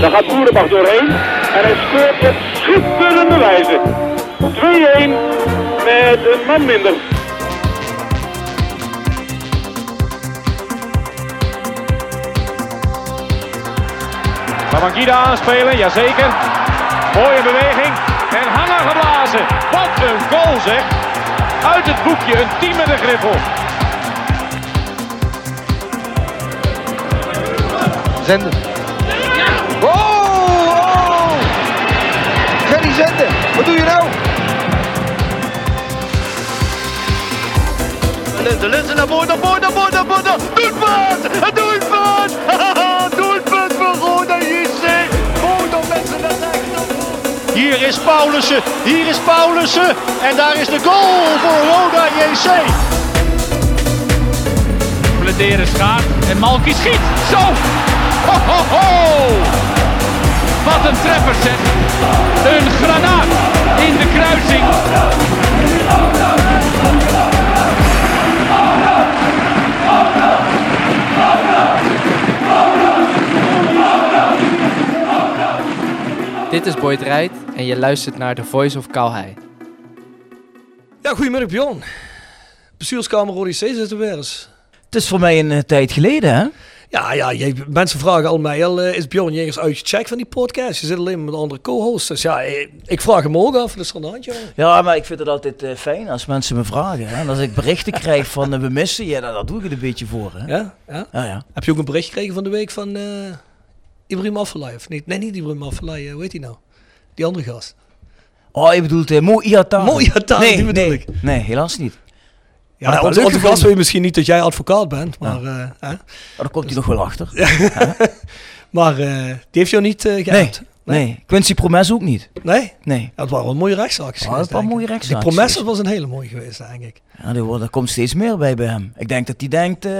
Daar gaat Boerenbach doorheen. En hij scoort op schitterende wijze. 2-1 met een man minder. Babangida aanspelen, jazeker. Mooie beweging. En hangen geblazen. Wat een goal zeg. Uit het boekje, een team met een griffel. Zenden. Wat doe je nou? Linzen, Linzen naar voren, naar voren, naar voren, naar voren. Doelpunt! Een doelpunt! voor Roda JC. Roda mensen naar. Hier is Paulussen, hier is Paulussen. En daar is de goal voor Roda JC. Bladeren schaart en Malky schiet. Zo! Ho, ho, ho! Wat een treffer zeg. Een granaat in de kruising. Dit is Boyd Rijt en je luistert naar The Voice of Calhei. Ja, goedemiddag Bjorn. Bestuurskamer C zit er weer eens. Het is voor mij een eh, tijd geleden, hè? Ja, ja jij, mensen vragen al mij al, is Bjorn Jegers uitgecheckt van die podcast? Je zit alleen met andere co-hosts. Dus ja, eh, ik vraag hem ook af, aan de hand, jongen. Ja, maar ik vind het altijd eh, fijn als mensen me vragen. Hè? En als ik berichten krijg van eh, we missen je, dan, dan doe ik het een beetje voor. Hè? Ja? ja? Ja, ja. Heb je ook een bericht gekregen van de week van Ibrahim Afellay? Of niet? Nee, niet Ibrahim Afellay, hoe heet hij nou? Die andere gast. Oh, je bedoelt uh, Mo Iataren. Mo Iataren, nee, die bedoel nee, ik. Nee, helaas niet. Ja, Maar gast weet misschien niet dat jij advocaat bent, maar, eh, hè? Maar daar komt hij nog wel achter. maar eh, die heeft jou niet uh, Nee, geappt. nee. Quincy Promes ook niet. Nee? Nee. Ja, het waren wel mooie rechtszaakjes Ja, geweest, mooie ik. Die rechtszaakjes Promes was een hele mooie geweest, denk ik. Ja, er, wordt- er komt steeds meer bij bij hem. Ik denk dat hij denkt, eh,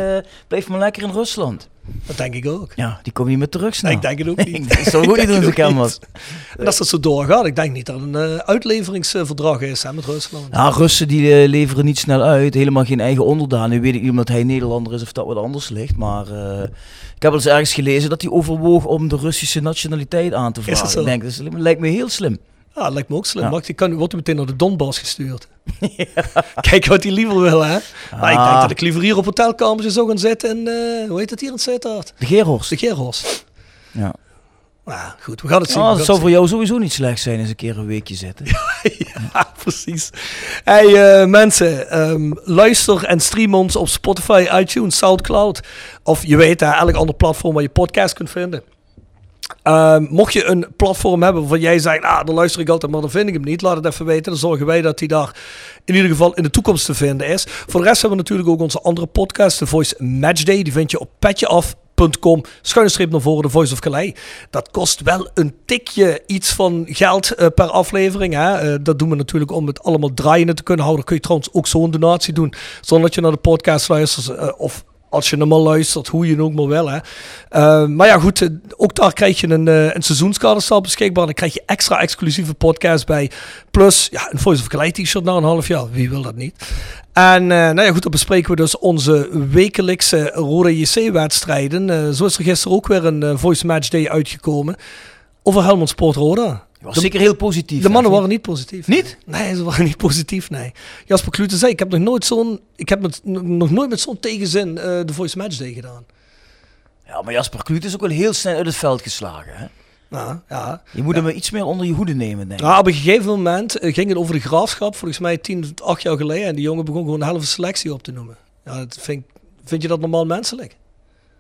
blijf maar lekker in Rusland. Dat denk ik ook. Ja, die komt niet meer terug snel. Ik denk het ook niet. ik zou goed niet doen was. En als dat zo doorgaat, ik denk niet dat er een eh, uitleveringsverdrag is hè, met Rusland. Ja, Russen die eh, leveren niet snel uit. Helemaal geen eigen onderdaan. Nu weet ik niet omdat hij Nederlander is of dat wat anders ligt. Maar eh, ik heb wel eens ergens gelezen dat hij overwoog om de Russische nationaliteit aan te dat vragen. zo? Ik denk, dat lijkt me heel slim. Ja, dat lijkt me ook slim. Ja. Die kan, wordt meteen naar de Donbass gestuurd. Kijk wat hij liever wil, hè? Maar ik denk Ah. dat ik liever hier op hotelkamertje zou gaan zitten in, eh, hoe heet het hier in Sittard? De Gerhorst. De Gerhorst. Ja. Nou, goed, we gaan het zien. Oh, dat zou voor jou sowieso niet slecht zijn eens een keer een weekje zitten. Ja, precies. Hey eh, mensen, ehm, luister en stream ons op Spotify, iTunes, Soundcloud. Of je weet, hè, elk ander platform waar je podcast kunt vinden. Ehm, mocht je een platform hebben waarvan jij zegt, ah, dan luister ik altijd, maar dan vind ik hem niet. Laat het even weten. Dan zorgen wij dat hij daar in ieder geval in de toekomst te vinden is. Voor de rest hebben we natuurlijk ook onze andere podcast, The Voice Matchday. Die vind je op petjeaf.com. Schuine streep naar voren, The Voice of Calais. Dat kost wel een tikje iets van geld eh, per aflevering. Hè? Eh, dat doen we natuurlijk om het allemaal draaiende te kunnen houden. Kun je trouwens ook zo'n donatie doen. Zonder dat je naar de podcast luistert. eh, of als je normaal luistert, hoe je ook maar wil. Hè. Eh, maar ja, goed, eh, ook daar krijg je een, eh een seizoenskaderstap beschikbaar. Dan krijg je extra exclusieve podcasts bij. Plus ja, een Voice of Calais t-shirt na een half jaar. Wie wil dat niet? En eh, nou ja, goed, dan bespreken we dus onze wekelijkse Rode JC-wedstrijden. Zo is er gisteren ook weer een Voice Match Day uitgekomen. Over Helmond Sport Roda. Was zeker heel positief. De mannen waren niet positief. Niet? Nee, ze waren niet positief, nee. Jasper Klute zei, ik heb nog nooit zo'n, ik heb met, nog nooit met zo'n tegenzin eh, de Voice Match Day gedaan. Ja, maar Jasper Kluut is ook wel heel snel uit het veld geslagen. Hè? Nou, ja. Je moet hem iets meer onder je hoede nemen, denk ik. Nou, op een gegeven moment eh, ging het over de graafschap, volgens mij 10 tot 8 jaar geleden. En die jongen begon gewoon een halve selectie op te noemen. Ja, dat vind, vind je dat normaal menselijk?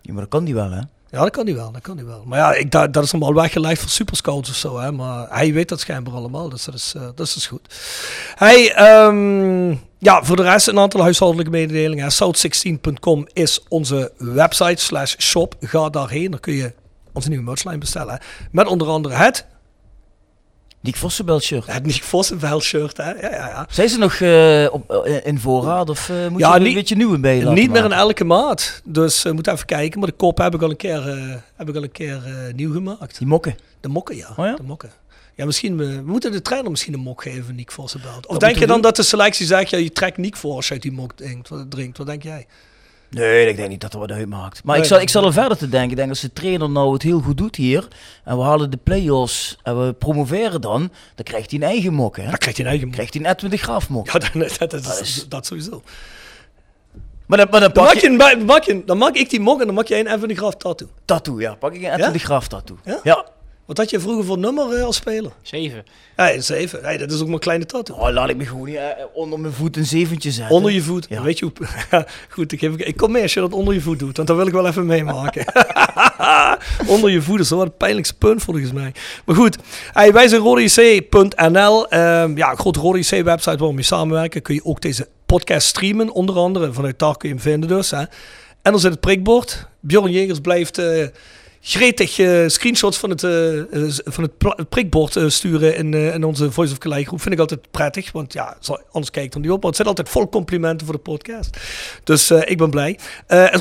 Ja, maar dat kan die wel, hè? Ja, dat kan hij wel, dat kan hij wel. Maar ja, ik, dat, dat is normaal weggelegd voor superscouts of zo. Hè? Maar hij weet dat schijnbaar allemaal, dus dat is, eh, dat is goed. Hey, ehm, ja, voor de rest een aantal huishoudelijke mededelingen. South16.com is onze website slash shop. Ga daarheen, dan kun je onze nieuwe merchlijn bestellen. Met onder andere het Nick Vossenbelt shirt. Het Nick Vossenveld shirt, hè? Ja, ja, ja. Zijn ze nog eh, op, eh, in voorraad of eh, moet Ja, je er niet- een beetje nieuwe bij laten Niet meer in elke maat. Dus we moeten even kijken. Maar de kop heb ik al een keer, heb ik al een keer nieuw gemaakt. Die mokken. De mokken, ja. Oh ja? De mokken. Ja, misschien, we moeten de trainer misschien een mok geven, Nick Vossenbelt. Of Dat denk je dan doen. dat de selectie zegt, ja, je trekt Nick voor als je uit die mok drinkt. Wat denk jij? Nee, ik denk niet dat er wat uitmaakt. Maar Nee. ik, zal, ik zal er verder te denken. Ik denk als de trainer nou het heel goed doet hier. En we halen de play-offs en we promoveren dan. Dan krijgt hij een eigen mok. Hè? Dan krijgt hij een eigen mok. krijgt hij een Edwin de Graaf mok. Ja, dan, dat, dat, Dat is, dat sowieso. Maar dan, maar dan Dan pak maak, je je, dan, maak je, dan maak ik die mok en dan maak jij een Evan de Graaf tattoo. tattoo. Ja, pak ik een Edwin Ja? de Graaf tattoo. Ja? ja. Wat had je vroeger voor nummer eh, als speler? Zeven. Ja, een zeven. Hey, dat is ook maar een kleine tattoo. Oh, laat ik me gewoon niet, eh, onder mijn voet een zeventje zetten. Onder je voet. Ja. Weet je hoe... Goed, ik, geef, ik kom mee als je dat onder je voet doet. Want dan wil ik wel even meemaken. onder je voet is wel het pijnlijkste punt volgens mij. Maar goed, hey, wij zijn rodec.nl. Ehm ja, een grote Rode website waar we mee samenwerken. Kun je ook deze podcast streamen onder andere. Vanuit daar kun je hem vinden dus. Hè. En er zit het prikbord. Bjorn Jegers blijft... eh, gretig screenshots van het, eh, eh, van het prikbord eh, sturen in, in onze Voice of Calais groep. Vind ik altijd prettig, want ja, anders kijk ik er niet op. Maar het zijn altijd vol complimenten voor de podcast. Dus ik ben blij. Het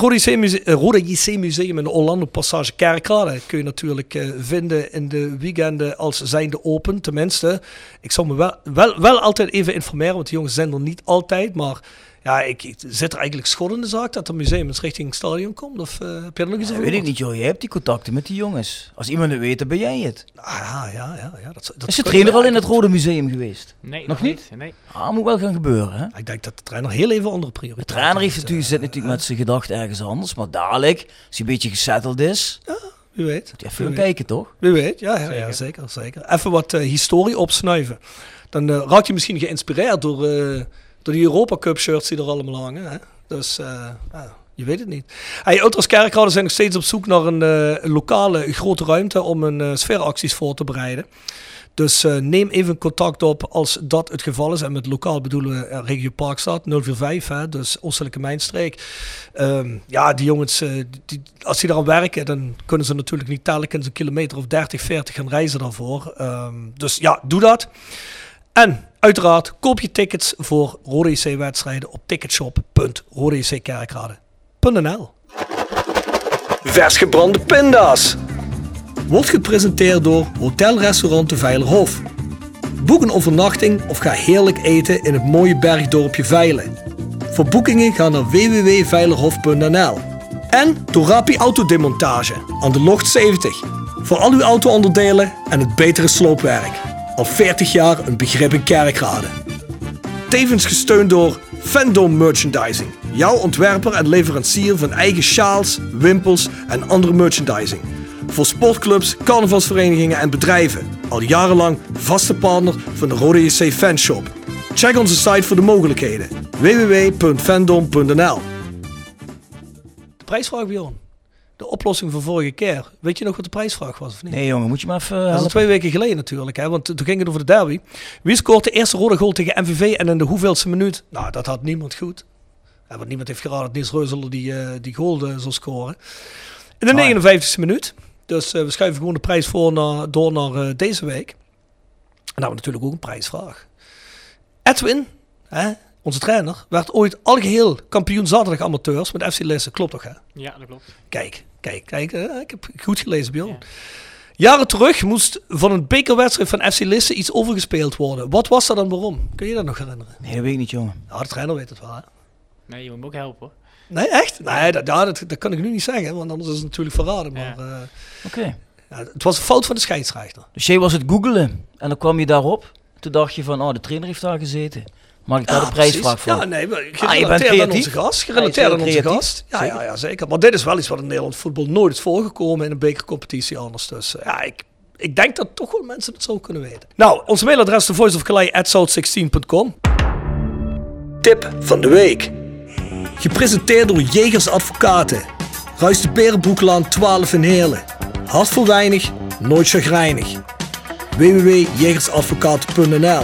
Rode JC, Museum in de Orlando Passage Kerkrade kun je natuurlijk vinden in de weekenden als zijnde open. Tenminste, ik zal me wel, wel, wel altijd even informeren, want die jongens zijn er niet altijd. Maar ja, ik, ik zit er eigenlijk schot in de zaak dat het museum eens richting het stadion komt. Of eh, heb je er nog iets Ja, over weet ik niet, joh. Jij hebt die contacten met die jongens. Als iemand het weet, dan ben jij het. Ah, ja, ja, ja. ja dat, dat Is de trainer al in het Rode Museum geweest? Nee, Nog niet? Nee. Ah, moet wel gaan gebeuren, hè? Ik denk dat de trainer heel even andere De prioriteiten trainer heeft natuurlijk, eh, zit natuurlijk met zijn gedachten ergens anders. Maar dadelijk, als hij een beetje gesetteld is, Wie weet. moet hij even kijken, toch? Wie weet, ja, ja, ja zeker. zeker. Even wat eh, historie opsnuiven. Dan eh, raak je misschien geïnspireerd door, eh, door die Europa Cup shirts die er allemaal hangen. Hè? Dus eh, je weet het niet. Hey, Ultras zijn nog steeds op zoek naar een, een lokale grote ruimte om een eh, sfeeracties voor te bereiden. Dus neem even contact op als dat het geval is. En met lokaal bedoelen we regio Parkstad 045, hè, dus Oostelijke Mijnstreek. Ehm, ja, die jongens, eh, die, als die eraan werken, dan kunnen ze natuurlijk niet telkens een kilometer of 30, 40 gaan reizen daarvoor. Ehm, dus ja, doe dat. En uiteraard koop je tickets voor Rode JC wedstrijden op ticketshop.rodejckerkrade.nl Vers gebrande pinda's. Wordt gepresenteerd door Hotel Restaurant de Veilerhof. Boek een overnachting of ga heerlijk eten in het mooie bergdorpje Veilen. Voor boekingen ga naar www.veilerhof.nl. En Torapi Autodemontage aan de Locht 70. Voor al uw auto-onderdelen en het betere sloopwerk. Al 40 jaar een begrip in Kerkrade. Tevens gesteund door Fandom Merchandising. Jouw ontwerper en leverancier van eigen sjaals, wimpels en andere merchandising. Voor sportclubs, carnavalsverenigingen en bedrijven. Al jarenlang vaste partner van de Rode JC Fanshop. Check onze site voor de mogelijkheden. www.fandom.nl prijsvraag, Bjorn. De oplossing van vorige keer. Weet je nog wat de prijsvraag was of niet? Nee, jongen, moet je maar even Dat is twee weken geleden natuurlijk. Hè? Want toen ging het over de derby. Wie scoort de eerste rode goal tegen MVV en in de hoeveelste minuut? Nou, dat had niemand goed. Ja, want niemand heeft geraden dat Niels Reuzel die, eh, die goal eh, zou scoren. In de Ah, ja. 59e minuut. Dus eh, we schuiven gewoon de prijs voor naar, door naar eh, deze week. En dan hebben we natuurlijk ook een prijsvraag. Edwin, hè, onze trainer, werd ooit algeheel kampioen zaterdag amateurs met FC Lisse. Klopt toch hè? Ja, dat klopt. Kijk, kijk, kijk. eh, ik heb goed gelezen, Bjorn. Ja. Jaren terug moest van een bekerwedstrijd van FC Lisse iets overgespeeld worden. Wat was dat dan waarom? Kun je dat nog herinneren? Nee, dat weet ik niet, jongen. Nou, de trainer weet het wel, hè? Nee, je moet me ook helpen hoor. Nee, echt? Nee, dat, ja, dat, dat kan ik nu niet zeggen, want anders is het natuurlijk verraden. Maar Ja. eh, Oké. ja, het was een fout van de scheidsrechter. Dus jij was het googelen en dan kwam je daarop. Toen dacht je van, oh, de trainer heeft daar gezeten. Mag ik daar de prijsvraag voor? Ja, nee, maar Ah, gerelateerd aan creatief. onze gast. Ja, Gerelateerd bent aan onze gast. Ja, Zeker. ja, ja, zeker. Maar dit is wel iets wat in Nederland voetbal nooit is voorgekomen in een bekercompetitie anders. Dus eh, ja, ik, ik denk dat toch wel mensen het zo kunnen weten. Nou, ons mailadres is voiceofcalais.south16.com Tip van de week. Gepresenteerd door Jegers Advocaten. Ruist de Berenbroeklaan 12 in Heerlen. Hart voor weinig, nooit chagrijnig. www.jegersadvocaten.nl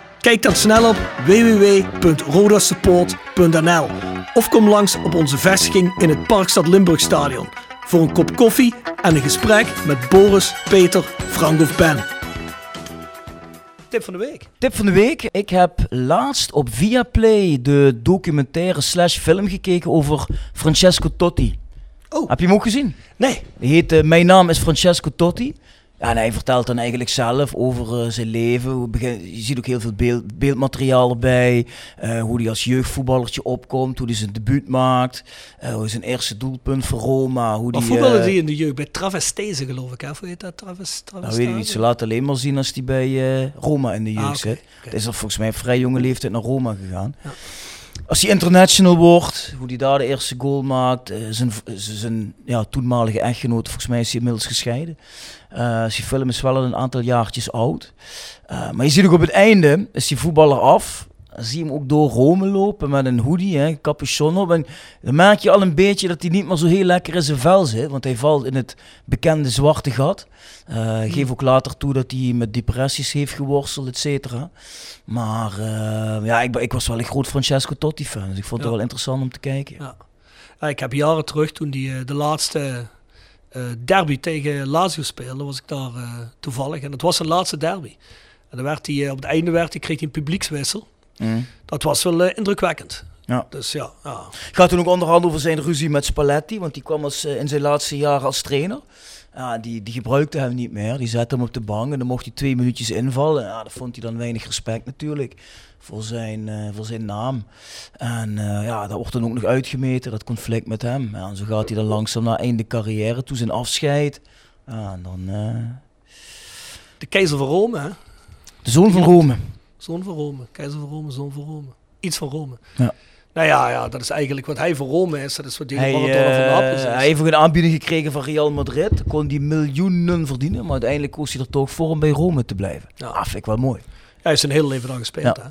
Kijk dan snel op www.rodasupport.nl of kom langs op onze vestiging in het Parkstad Limburgstadion voor een kop koffie en een gesprek met Boris, Peter, Frank of Ben. Tip van de week. Tip van de week. Ik heb laatst op Viaplay de documentaire slash film gekeken over Francesco Totti. Oh. Heb je hem ook gezien? Nee. Die heet eh, Mijn naam is Francesco Totti. Ja, en hij vertelt dan eigenlijk zelf over eh, zijn leven. Begin- je ziet ook heel veel beeld, beeldmateriaal erbij. eh, hoe hij als jeugdvoetballertje opkomt. Hoe hij zijn debuut maakt. eh, hoe zijn eerste doelpunt voor Roma. Hoe Maar die, voetballen die in de jeugd bij Travestese geloof ik. Hè? Hoe heet dat? Traves, Nou, weet ik niet. Ze laten alleen maar zien als hij bij Roma in de jeugd Ah, oké, zit. Het is er volgens mij vrij jonge leeftijd naar Roma gegaan. Als hij international wordt, hoe hij daar de eerste goal maakt. zijn zijn ja, toenmalige echtgenoot, volgens mij is hij inmiddels gescheiden. Eh die film is wel een aantal jaartjes oud. Eh, maar je ziet ook op het einde, is die voetballer af. Dan zie je hem ook door Rome lopen met een hoodie, hè, capuchon op. En dan merk je al een beetje dat hij niet meer zo heel lekker in zijn vel zit. Want hij valt in het bekende zwarte gat. Eh geef ook later toe dat hij met depressies heeft geworsteld, et cetera. Maar eh, ja, ik, ik was wel een groot Francesco Totti fan. Dus ik vond het Ja. wel interessant om te kijken. Ja. Ja, ik heb jaren terug, toen die de laatste derby tegen Lazio speelde, was ik daar eh, toevallig. En het was zijn laatste derby. En dan werd hij, eh, op het einde werd hij, kreeg hij een publiekswissel. Mm. Dat was wel eh, indrukwekkend. Ja. Dus ja, ja. Gaat toen ook onderhand over zijn ruzie met Spalletti, want die kwam als, eh, in zijn laatste jaren als trainer. Ja, die, die gebruikte hem niet meer. Die zette hem op de bank en dan mocht hij twee minuutjes invallen. Ja, dat vond hij dan weinig respect natuurlijk voor zijn, eh, voor zijn naam. En eh, ja, dat wordt dan ook nog uitgemeten, dat conflict met hem. Ja, en zo gaat hij dan langzaam naar einde carrière toe, zijn afscheid. Ja, en dan eh, De keizer van Rome, hè? de zoon van Rome. Zoon van Rome. Keizer van Rome, zoon van Rome. Iets van Rome. Ja. Nou ja, ja, dat is eigenlijk wat hij voor Rome is. Dat is wat die Hij, van eh, Napels is. hij heeft ook een aanbieding gekregen van Real Madrid. Kon die miljoenen verdienen, maar uiteindelijk koos hij er toch voor om bij Rome te blijven. Ja. Ah, vind ik wel mooi. Hij is zijn hele leven daar gespeeld, Ja. hè?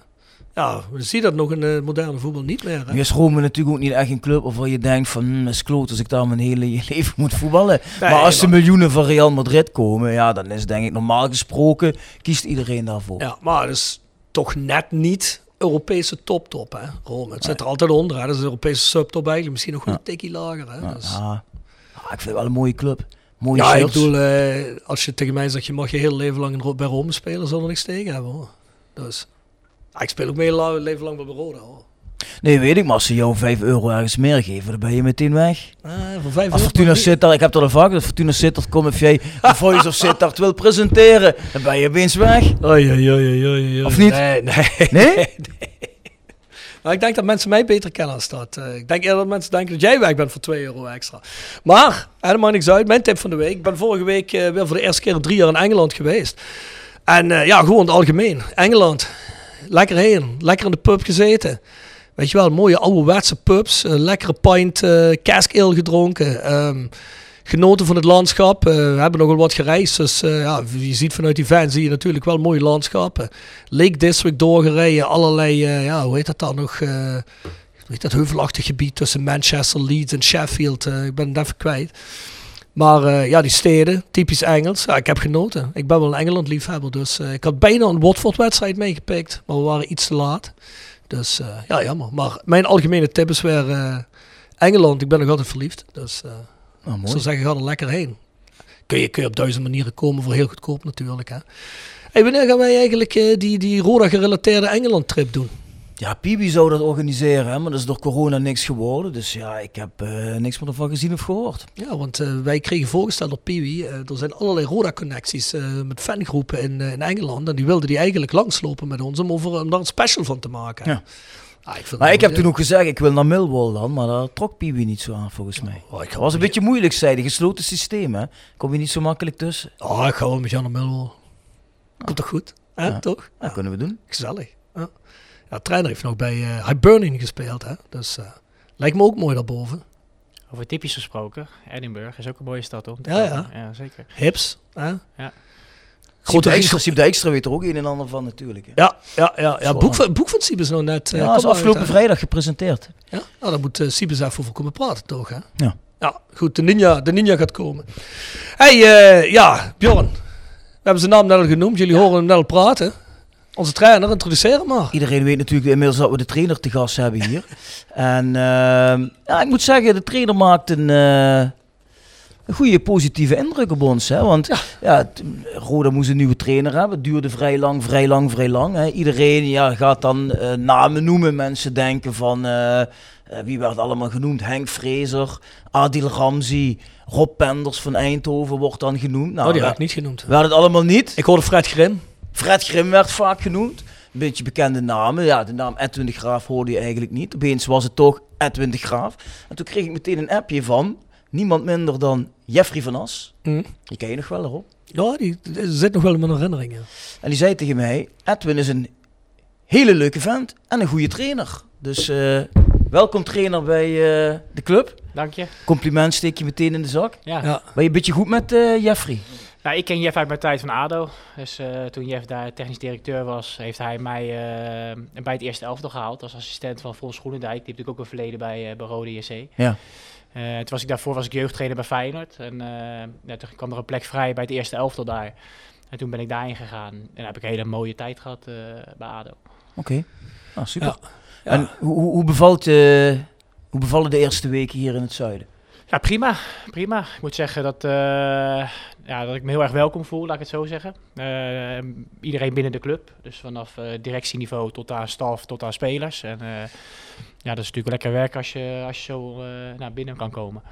Ja, we zien dat nog in de moderne voetbal niet meer, hè? Nu is Rome natuurlijk ook niet echt een club waarvan je denkt van, hm, is kloot als ik daar mijn hele leven moet voetballen. Nee, maar als de miljoenen van Real Madrid komen, ja, dan is denk ik normaal gesproken, kiest iedereen daarvoor. Ja, maar het is toch net niet Europese top-top, hè? Rome. Het zit er altijd onder, hè? Dat is een Europese subtop eigenlijk. Misschien nog wel een tikkie lager, hè? Dus- ja. Ah, ik vind het wel een mooie club. Mooie Ja, ik bedoel, eh, als je tegen mij zegt, je mag je hele leven lang in bij Rome spelen, zal er niks tegen hebben, hoor. Dus, ah, ik speel ook mijn hele leven lang bij Roda, hoor. Nee, weet ik, maar als ze jou 5 euro ergens meer geven, dan ben je meteen weg. Ah, voor vijf Als euro- Fortuna Sittard, ik heb er al vaak, als Fortuna Sittard komt of jij de Voice of Sittard wil presenteren, dan ben je opeens weg. Oei, oei, oei, oei, oei. Of niet? Nee, nee. Nee? Maar ik denk dat mensen mij beter kennen als dat. Eh, ik denk eerder dat mensen denken dat jij weg bent voor 2 euro extra. Maar, helemaal niks uit. Mijn tip van de week. Ik ben vorige week eh, weer voor de eerste keer drie jaar in Engeland geweest. En ja, gewoon het algemeen. Engeland. Lekker heen. Lekker in de pub gezeten. Weet je wel, mooie ouderwetse pubs. Een lekkere pint eh cask ale gedronken. Ehm, genoten van het landschap. Eh, we hebben nogal wat gereisd. Dus eh, ja, je ziet vanuit die van zie je natuurlijk wel mooie landschappen. Lake District doorgereden. Allerlei, eh, ja, hoe heet dat dan nog? eh, heet dat heuvelachtig gebied tussen Manchester, Leeds en Sheffield. eh, ik ben het even kwijt. Maar eh, ja, die steden, typisch Engels. Ja, ik heb genoten. Ik ben wel een Engeland-liefhebber. Dus eh, ik had bijna een Watford-wedstrijd meegepikt. Maar we waren iets te laat. Dus eh, ja, jammer. Maar mijn algemene tip is weer eh, Engeland. Ik ben nog altijd verliefd. Dus Oh, ik zou zeggen, ga er lekker heen. Kun je, kun je op duizend manieren komen voor heel goedkoop natuurlijk. Hè. Hey, wanneer gaan wij eigenlijk eh, die, die Roda-gerelateerde Engeland-trip doen? Ja, Pibi zou dat organiseren, hè, maar dat is door corona niks geworden. Dus ja, ik heb eh, niks meer ervan gezien of gehoord. Ja, want eh, wij kregen voorgesteld op Piwi. eh, er zijn allerlei Roda-connecties met fangroepen in, in Engeland. En die wilden die eigenlijk langslopen met ons om, over, om daar een special van te maken. Ja. Ah, ik vind Maar ik heb toen ook gezegd, ik wil naar Millwall dan, maar daar trok Pibi niet zo aan volgens mij. Oh, ik was een beetje moeilijk, zei hij. Gesloten systeem, hè. Kom je niet zo makkelijk tussen. Oh, ik ga wel met Jan naar Millwall. Komt toch goed? Hè, Ja. toch? Dat kunnen we doen. Gezellig. Ja. Ja, de trainer heeft nog bij eh Hibernian gespeeld. Hè? Dus eh, lijkt me ook mooi daarboven. Over typisch gesproken, Edinburgh is ook een mooie stad, toch? Ja, ja. Ja, zeker. Hips. Hè? Ja. Dijkstra, Siep Dijkstra weet er ook een en ander van natuurlijk. hè. Ja, ja, ja, ja. Boek, van, boek van Siebes nog net. eh, Ja, komt is afgelopen vrijdag gepresenteerd. Ja, nou, daar moet uh, Siebes even over komen praten, toch? Hè? Ja. Ja, goed, de ninja, de ninja gaat komen. hey, eh, ja, Bjorn. We hebben zijn naam net al genoemd. Jullie horen hem net al praten. Onze trainer, introduceer hem maar. Iedereen weet natuurlijk inmiddels dat we de trainer te gast hebben hier. en ehm, ja, ik moet zeggen, de trainer maakt een, eh, een goede positieve indruk op ons. Hè? Want ja. t- Roda moest een nieuwe trainer hebben. Het duurde vrij lang, vrij lang, vrij lang. Hè? Iedereen ja, gaat dan eh, namen noemen. Mensen denken van, eh, wie werd allemaal genoemd? Henk Vrezer, Adil Ramzi, Rob Penders van Eindhoven wordt dan genoemd. Nou, oh, die we- had ik niet genoemd. we hadden het allemaal niet. Ik hoorde Fred Grim. Fred Grim werd vaak genoemd. Een beetje bekende namen. Ja, de naam Edwin de Graaf hoorde je eigenlijk niet. Opeens was het toch Edwin de Graaf. En toen kreeg ik meteen een appje van niemand minder dan Jeffrey van As. Hm. Die ken je nog wel erop. Ja, die, zit nog wel in mijn herinneringen. En die zei tegen mij, Edwin is een hele leuke vent en een goede trainer. Dus eh, welkom trainer bij eh, de club. Dank je. Compliment steek je meteen in de zak. Ja. Ja. Ben je een beetje goed met eh, Jeffrey? Nou, ik ken Jeff uit mijn tijd van ADO. Dus eh, toen Jeff daar technisch directeur was, heeft hij mij eh, bij het eerste elftal gehaald. Als assistent van Fons Groenendijk. Die heeft natuurlijk ook een verleden bij, uh, bij Rode JC. Ja. Eh, toen was ik daarvoor was ik jeugdtrainer bij Feyenoord. En eh, ja, toen kwam er een plek vrij bij het eerste elftal daar. En toen ben ik daarin gegaan. En daar heb ik een hele mooie tijd gehad eh, bij ADO. Oké, nou, super. Ja. Ja. En hoe, hoe, hoe, bevalt, hoe bevallen de eerste weken hier in het zuiden? Ja, prima. Prima. Ik moet zeggen dat, eh, ja, dat ik me heel erg welkom voel, laat ik het zo zeggen. Eh, iedereen binnen de club. Dus vanaf eh, directieniveau tot aan staf, tot aan spelers. En eh, ja, dat is natuurlijk lekker werk als je, als je zo naar binnen kan komen.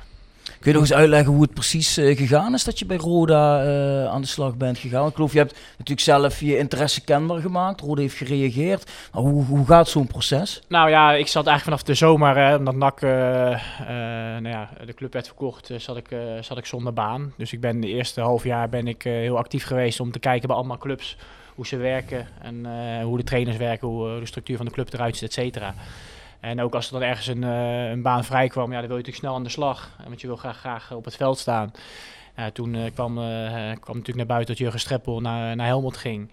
Kun je nog eens uitleggen hoe het precies eh, gegaan is dat je bij Roda eh, aan de slag bent gegaan? Ik geloof, je hebt natuurlijk zelf je interesse kenbaar gemaakt. Roda heeft gereageerd. Maar hoe, hoe gaat zo'n proces? Nou ja, ik zat eigenlijk vanaf de zomer, hè, omdat NAC eh, nou ja, de club werd verkocht, zat, ik, zat ik zonder baan. Dus ik ben de eerste half jaar ben ik heel actief geweest om te kijken bij allemaal clubs hoe ze werken en hoe de trainers werken, hoe de structuur van de club eruit ziet, et cetera. En ook als er dan ergens een, eh, een baan vrij kwam, ja, dan wil je natuurlijk snel aan de slag. Want je wil graag, graag op het veld staan. Toen eh, kwam, eh, kwam natuurlijk naar buiten dat Jurgen Streppel naar, naar Helmond ging.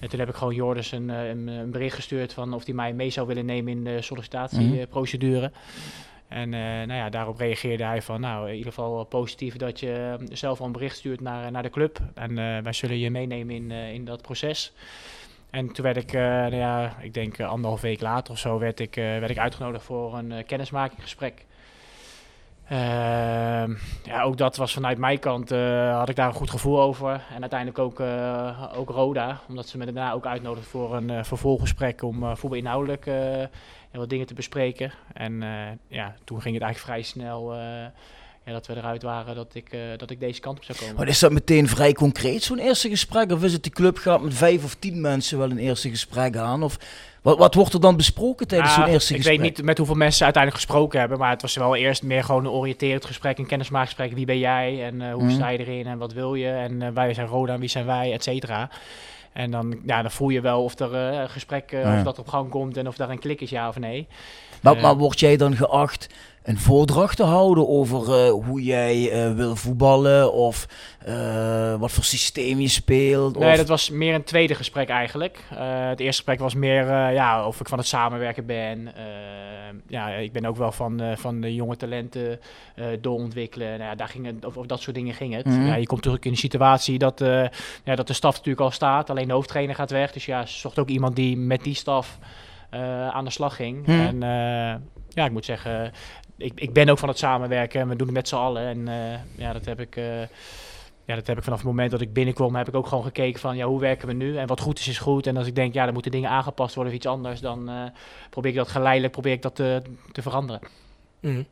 En toen heb ik gewoon Jordis een, een, een bericht gestuurd van of hij mij mee zou willen nemen in de sollicitatieprocedure. En nou ja, daarop reageerde hij van, nou in ieder geval positief dat je zelf al een bericht stuurt naar, naar de club. En wij zullen je meenemen in, in dat proces. En toen werd ik, eh, nou ja, ik denk eh, anderhalf week later of zo, werd ik, eh, werd ik uitgenodigd voor een kennismakinggesprek. Ehm, ja, ook dat was vanuit mijn kant, had ik daar een goed gevoel over. En uiteindelijk ook, ook Roda, omdat ze me daarna ook uitnodigden voor een vervolggesprek om voetbalinhoudelijk uh, ja, wat dingen te bespreken. En ja, toen ging het eigenlijk vrij snel ja, dat we eruit waren dat ik, uh, dat ik deze kant op zou komen. Maar is dat meteen vrij concreet, zo'n eerste gesprek? Of is het de club gaat met vijf of tien mensen wel een eerste gesprek aan? Of wat, wat wordt er dan besproken tijdens Ah, zo'n eerste ik gesprek? weet niet met hoeveel mensen uiteindelijk gesproken hebben, maar het was wel eerst meer gewoon een oriënterend gesprek, een kennismaakgesprek. Wie ben jij en uh, hoe Mhm. sta je erin en wat wil je? En uh, wij zijn Roda en wie zijn wij, et cetera. En dan, ja, dan voel je wel of er een gesprek Ja. of dat op gang komt en of daar een klik is, ja of nee. Maar, Eh, maar word jij dan geacht een voordracht te houden over eh, hoe jij eh, wil voetballen of eh, wat voor systeem je speelt? Nee, of... dat was meer een tweede gesprek eigenlijk. Het eerste gesprek was meer ja, of ik van het samenwerken ben. Ja, ik ben ook wel van, van de jonge talenten doorontwikkelen. Nou ja, daar ging het, of, of dat soort dingen ging het. Mhm. ja, je komt terug in een situatie dat, ja, dat de staf natuurlijk al staat. Alleen de hoofdtrainer gaat weg. Dus ja, ze zocht ook iemand die met die staf aan de slag ging. Mhm. En ja, ik moet zeggen, ik, ik ben ook van het samenwerken. en We doen het met z'n allen. En eh, ja, dat heb ik... eh, ja, dat heb ik vanaf het moment dat ik binnenkwam, heb ik ook gewoon gekeken van ja, hoe werken we nu en wat goed is, is goed. En als ik denk, ja, dan moeten dingen aangepast worden of iets anders, dan eh, probeer ik dat geleidelijk probeer ik dat te, te veranderen. Mhm.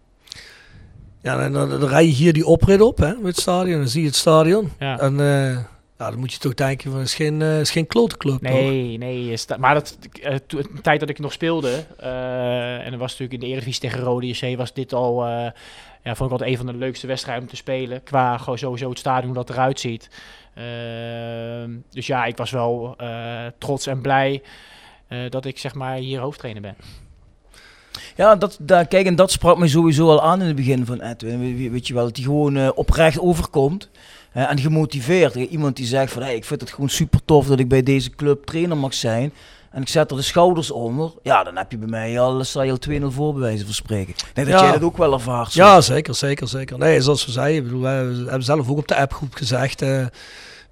Ja, en dan, dan rij je hier die oprit op, hè, met het stadion. Dan zie je het stadion. Ja. En nou, dan moet je toch denken, van, het is geen, eh, het is geen klote club, toch? Nee, nee. is da- maar dat, eh, to- de tijd dat ik nog speelde, eh, en dat was natuurlijk in de Eredivisie tegen Rode JC, was dit al, eh, ja, vond ik altijd een van de leukste wedstrijden om te spelen. Qua gewoon sowieso het stadion, hoe dat eruit ziet. Ehm, dus ja, ik was wel eh, trots en blij eh, dat ik zeg maar hier hoofdtrainer ben. Ja, dat, daar, kijk, en dat sprak me sowieso al aan in het begin van Edwin. We- we- Weet je wel, dat hij gewoon eh, oprecht overkomt. En gemotiveerd. Iemand die zegt van hey, ik vind het gewoon super tof dat ik bij deze club trainer mag zijn. En ik zet er de schouders onder. Ja, dan heb je bij mij al, sta je al 2-0 voor bij wijze van spreken. Denk dat Ja. jij dat ook wel ervaart. zo. Ja, zeker, zeker, zeker. Nee, zoals we zeiden, bedoel, wij hebben zelf ook op de appgroep gezegd, eh,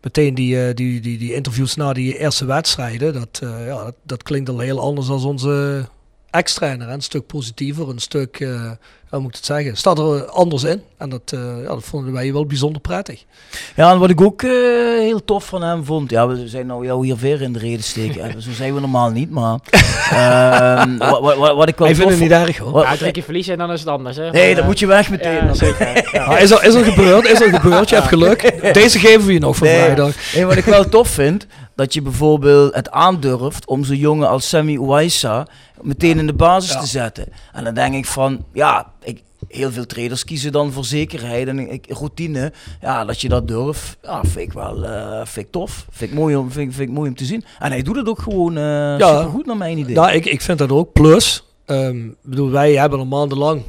meteen die, eh, die, die, die interviews na die eerste wedstrijden, dat, eh, ja, dat, dat klinkt al heel anders dan onze ex-trainer. hè. Een stuk positiever, een stuk, eh hoe moet ik het zeggen, staat er anders in. En dat, eh, ja, dat vonden wij wel bijzonder prettig. Ja, en wat ik ook eh, heel tof van hem vond, ja, we zijn nou jou hier weer in de reden steken. Zo zijn we normaal niet, maar ehm, wat, wat, wat, wat ik wel Hij vindt het niet erg hoor. Wat- Ja, drie keer verliezen en dan is het anders. Hè? Nee, Maar, dan moet je weg meteen. Ja, Dan- zeker. Ja. Is, er, is er gebeurd, is er gebeurd, je hebt geluk. Deze geven we je nog voor Nee. vrijdag. Nee, wat ik wel tof vind, dat je bijvoorbeeld het aandurft om zo'n jongen als Sammy Ouaissa meteen in de basis Ja. te zetten. En dan denk ik van, ja, ik, heel veel traders kiezen dan voor zekerheid en ik, routine. Ja, dat je dat durft, ja, vind ik wel eh, vind ik tof. Vind ik, mooi om, vind, ik- vind ik mooi om te zien. En hij doet het ook gewoon eh Ja. supergoed naar mijn idee. Nou, ik, ik vind dat ook. Plus, ik bedoel, wij hebben al maandenlang,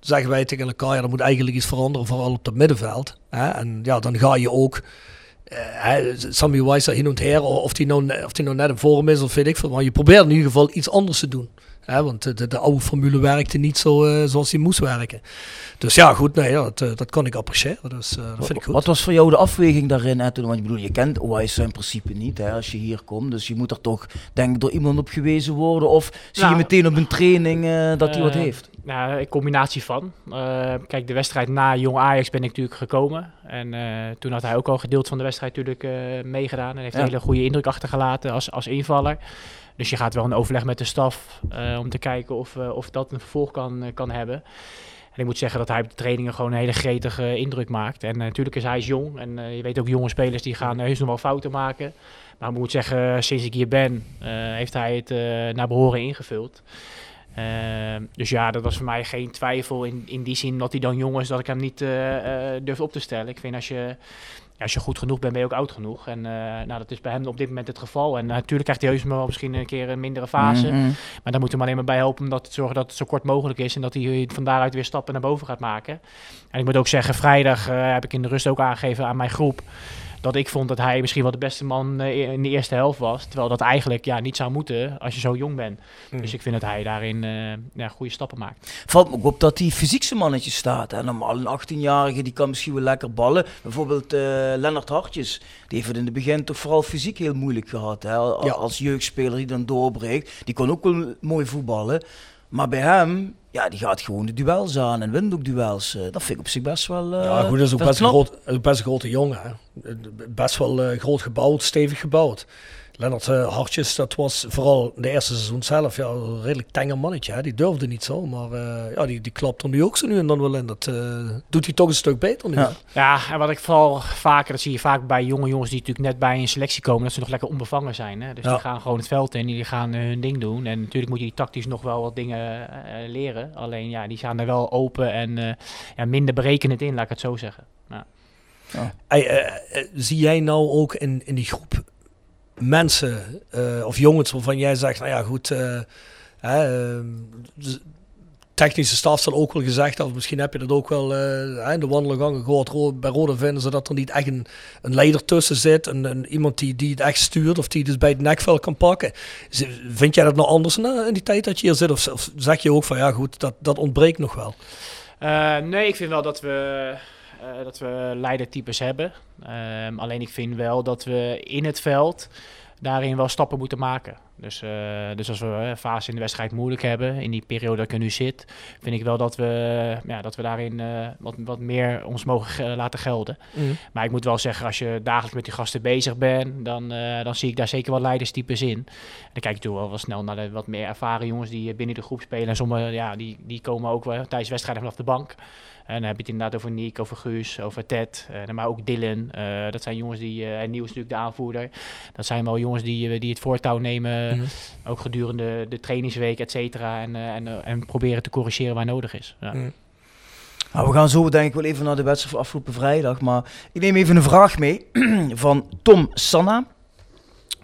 zeggen wij tegen elkaar, ja, er moet eigenlijk iets veranderen, vooral op het middenveld. Hè? En ja, dan ga je ook, Sammy Weiss hier en her, of die, nou, of die nou net in vorm is, of weet ik veel. Maar je probeert in ieder geval iets anders te doen. Hè? Want de, de, de oude formule werkte niet zo eh, zoals die moest werken. Dus ja, goed, nee, ja, dat, eh, dat kan ik appreciëren. Dus eh, dat vind ik goed. Wat was voor jou de afweging daarin? Hè? Toen, want ik bedoel, je kent OIS in principe niet hè, als je hier komt. Dus je moet er toch, denk ik, door iemand op gewezen worden. Of zie je Nou, meteen op een training eh, dat hij wat heeft? Nou, een combinatie van. Eh, kijk, de wedstrijd na Jong Ajax ben ik natuurlijk gekomen. En eh, toen had hij ook al gedeeld van de wedstrijd natuurlijk eh, meegedaan. En heeft Ja. een hele goede indruk achtergelaten als, als invaller. Dus je gaat wel een overleg met de staf eh, om te kijken of, eh, of dat een vervolg kan, eh, kan hebben. En ik moet zeggen dat hij op de trainingen gewoon een hele gretige indruk maakt. En natuurlijk is hij jong. En je weet ook jonge spelers die gaan heus nog wel fouten maken. Maar ik moet zeggen, sinds ik hier ben, heeft hij het naar behoren ingevuld. Ehm, dus ja, dat was voor mij geen twijfel in, in die zin dat hij dan jong is, dat ik hem niet eh, durf op te stellen. Ik vind als je, ja, als je goed genoeg bent, ben je ook oud genoeg. En eh, nou, dat is bij hem op dit moment het geval. En natuurlijk krijgt hij heus wel misschien een keer een mindere fase. Mhm. Maar daar moet hem alleen maar bij helpen om dat te zorgen dat het zo kort mogelijk is. En dat hij van daaruit weer stappen naar boven gaat maken. En ik moet ook zeggen, vrijdag eh, heb ik in de rust ook aangegeven aan mijn groep. Dat ik vond dat hij misschien wel de beste man eh, in de eerste helft was. Terwijl dat eigenlijk ja, niet zou moeten als je zo jong bent. Dus ik vind dat hij daarin eh, ja, goede stappen maakt. Valt me ook op dat hij fysiek zijn mannetje staat. En normaal een 18-jarige die kan misschien wel lekker ballen. Bijvoorbeeld eh Lennart Hartjes. Die heeft het in het begin toch vooral fysiek heel moeilijk gehad. Hè? Al- Ja. Als jeugdspeler die dan doorbreekt. Die kon ook wel mooi voetballen. Maar bij hem, ja, die gaat gewoon de duels aan en wint ook duels. Eh, dat vind ik op zich best wel. eh, Ja, goed, dat is ook best, groot, best een grote jongen. Hè. Eh, Best wel eh, groot gebouwd, stevig gebouwd. Lennart eh, Hartjes, dat was vooral de eerste seizoen zelf ja, een redelijk tenger mannetje. Hè. Die durfde niet zo, maar eh, ja, die, die klapt er nu ook zo nu en dan wel in. Dat eh, doet hij toch een stuk beter nu. Ja. en wat ik vooral vaker, dat zie je vaak bij jonge jongens die natuurlijk net bij een selectie komen, dat ze nog lekker onbevangen zijn. Hè? Dus Ja. die gaan gewoon het veld in, die gaan hun ding doen. En natuurlijk moet je die tactisch nog wel wat dingen leren. Alleen ja, die staan er wel open en eh, ja, minder berekenend in, laat ik het zo zeggen. Ja. Hey, zie jij nou ook in, in die groep mensen eh, of jongens waarvan jij zegt, nou ja goed, eh, eh, z- technische staf zal ook wel gezegd, of misschien heb je dat ook wel eh, in de wandelgangen gehoord, bij Rode vinden ze dat er niet echt een, een leider tussen zit, een, iemand die, die het echt stuurt of die dus bij het nekvel kan pakken. Vind jij dat nou anders in, die tijd dat je hier zit of, zeg je ook van ja goed, dat, dat ontbreekt nog wel? Nee, ik vind wel dat we, eh, dat we leidertypes hebben. Ehm, alleen ik vind wel dat we in het veld daarin wel stappen moeten maken. Dus, eh, dus als we een fase in de wedstrijd moeilijk hebben, in die periode dat ik er nu zit, vind ik wel dat we, ja, dat we daarin eh, wat, wat meer ons mogen ge- laten gelden. Maar ik moet wel zeggen, als je dagelijks met die gasten bezig bent, dan, eh, dan zie ik daar zeker wel leiderstypes in. En dan kijk ik natuurlijk wel, wel snel naar de wat meer ervaren jongens die eh, binnen de groep spelen. En sommigen, ja, die, die komen ook wel tijdens wedstrijden vanaf de bank. En dan heb je het inderdaad over Nick, over Guus, over Ted, eh, maar ook Dylan. Eh, dat zijn jongens die, eh, en Niels natuurlijk de aanvoerder. Dat zijn wel jongens die, eh, die het voortouw nemen, Mhm. ook gedurende de trainingsweek, et cetera. En, eh, en, eh, en proberen te corrigeren waar nodig is. Ja. Mhm. Nou, we gaan zo denk ik wel even naar de wedstrijd van afgelopen vrijdag. Maar ik neem even een vraag mee van Tom Sanna.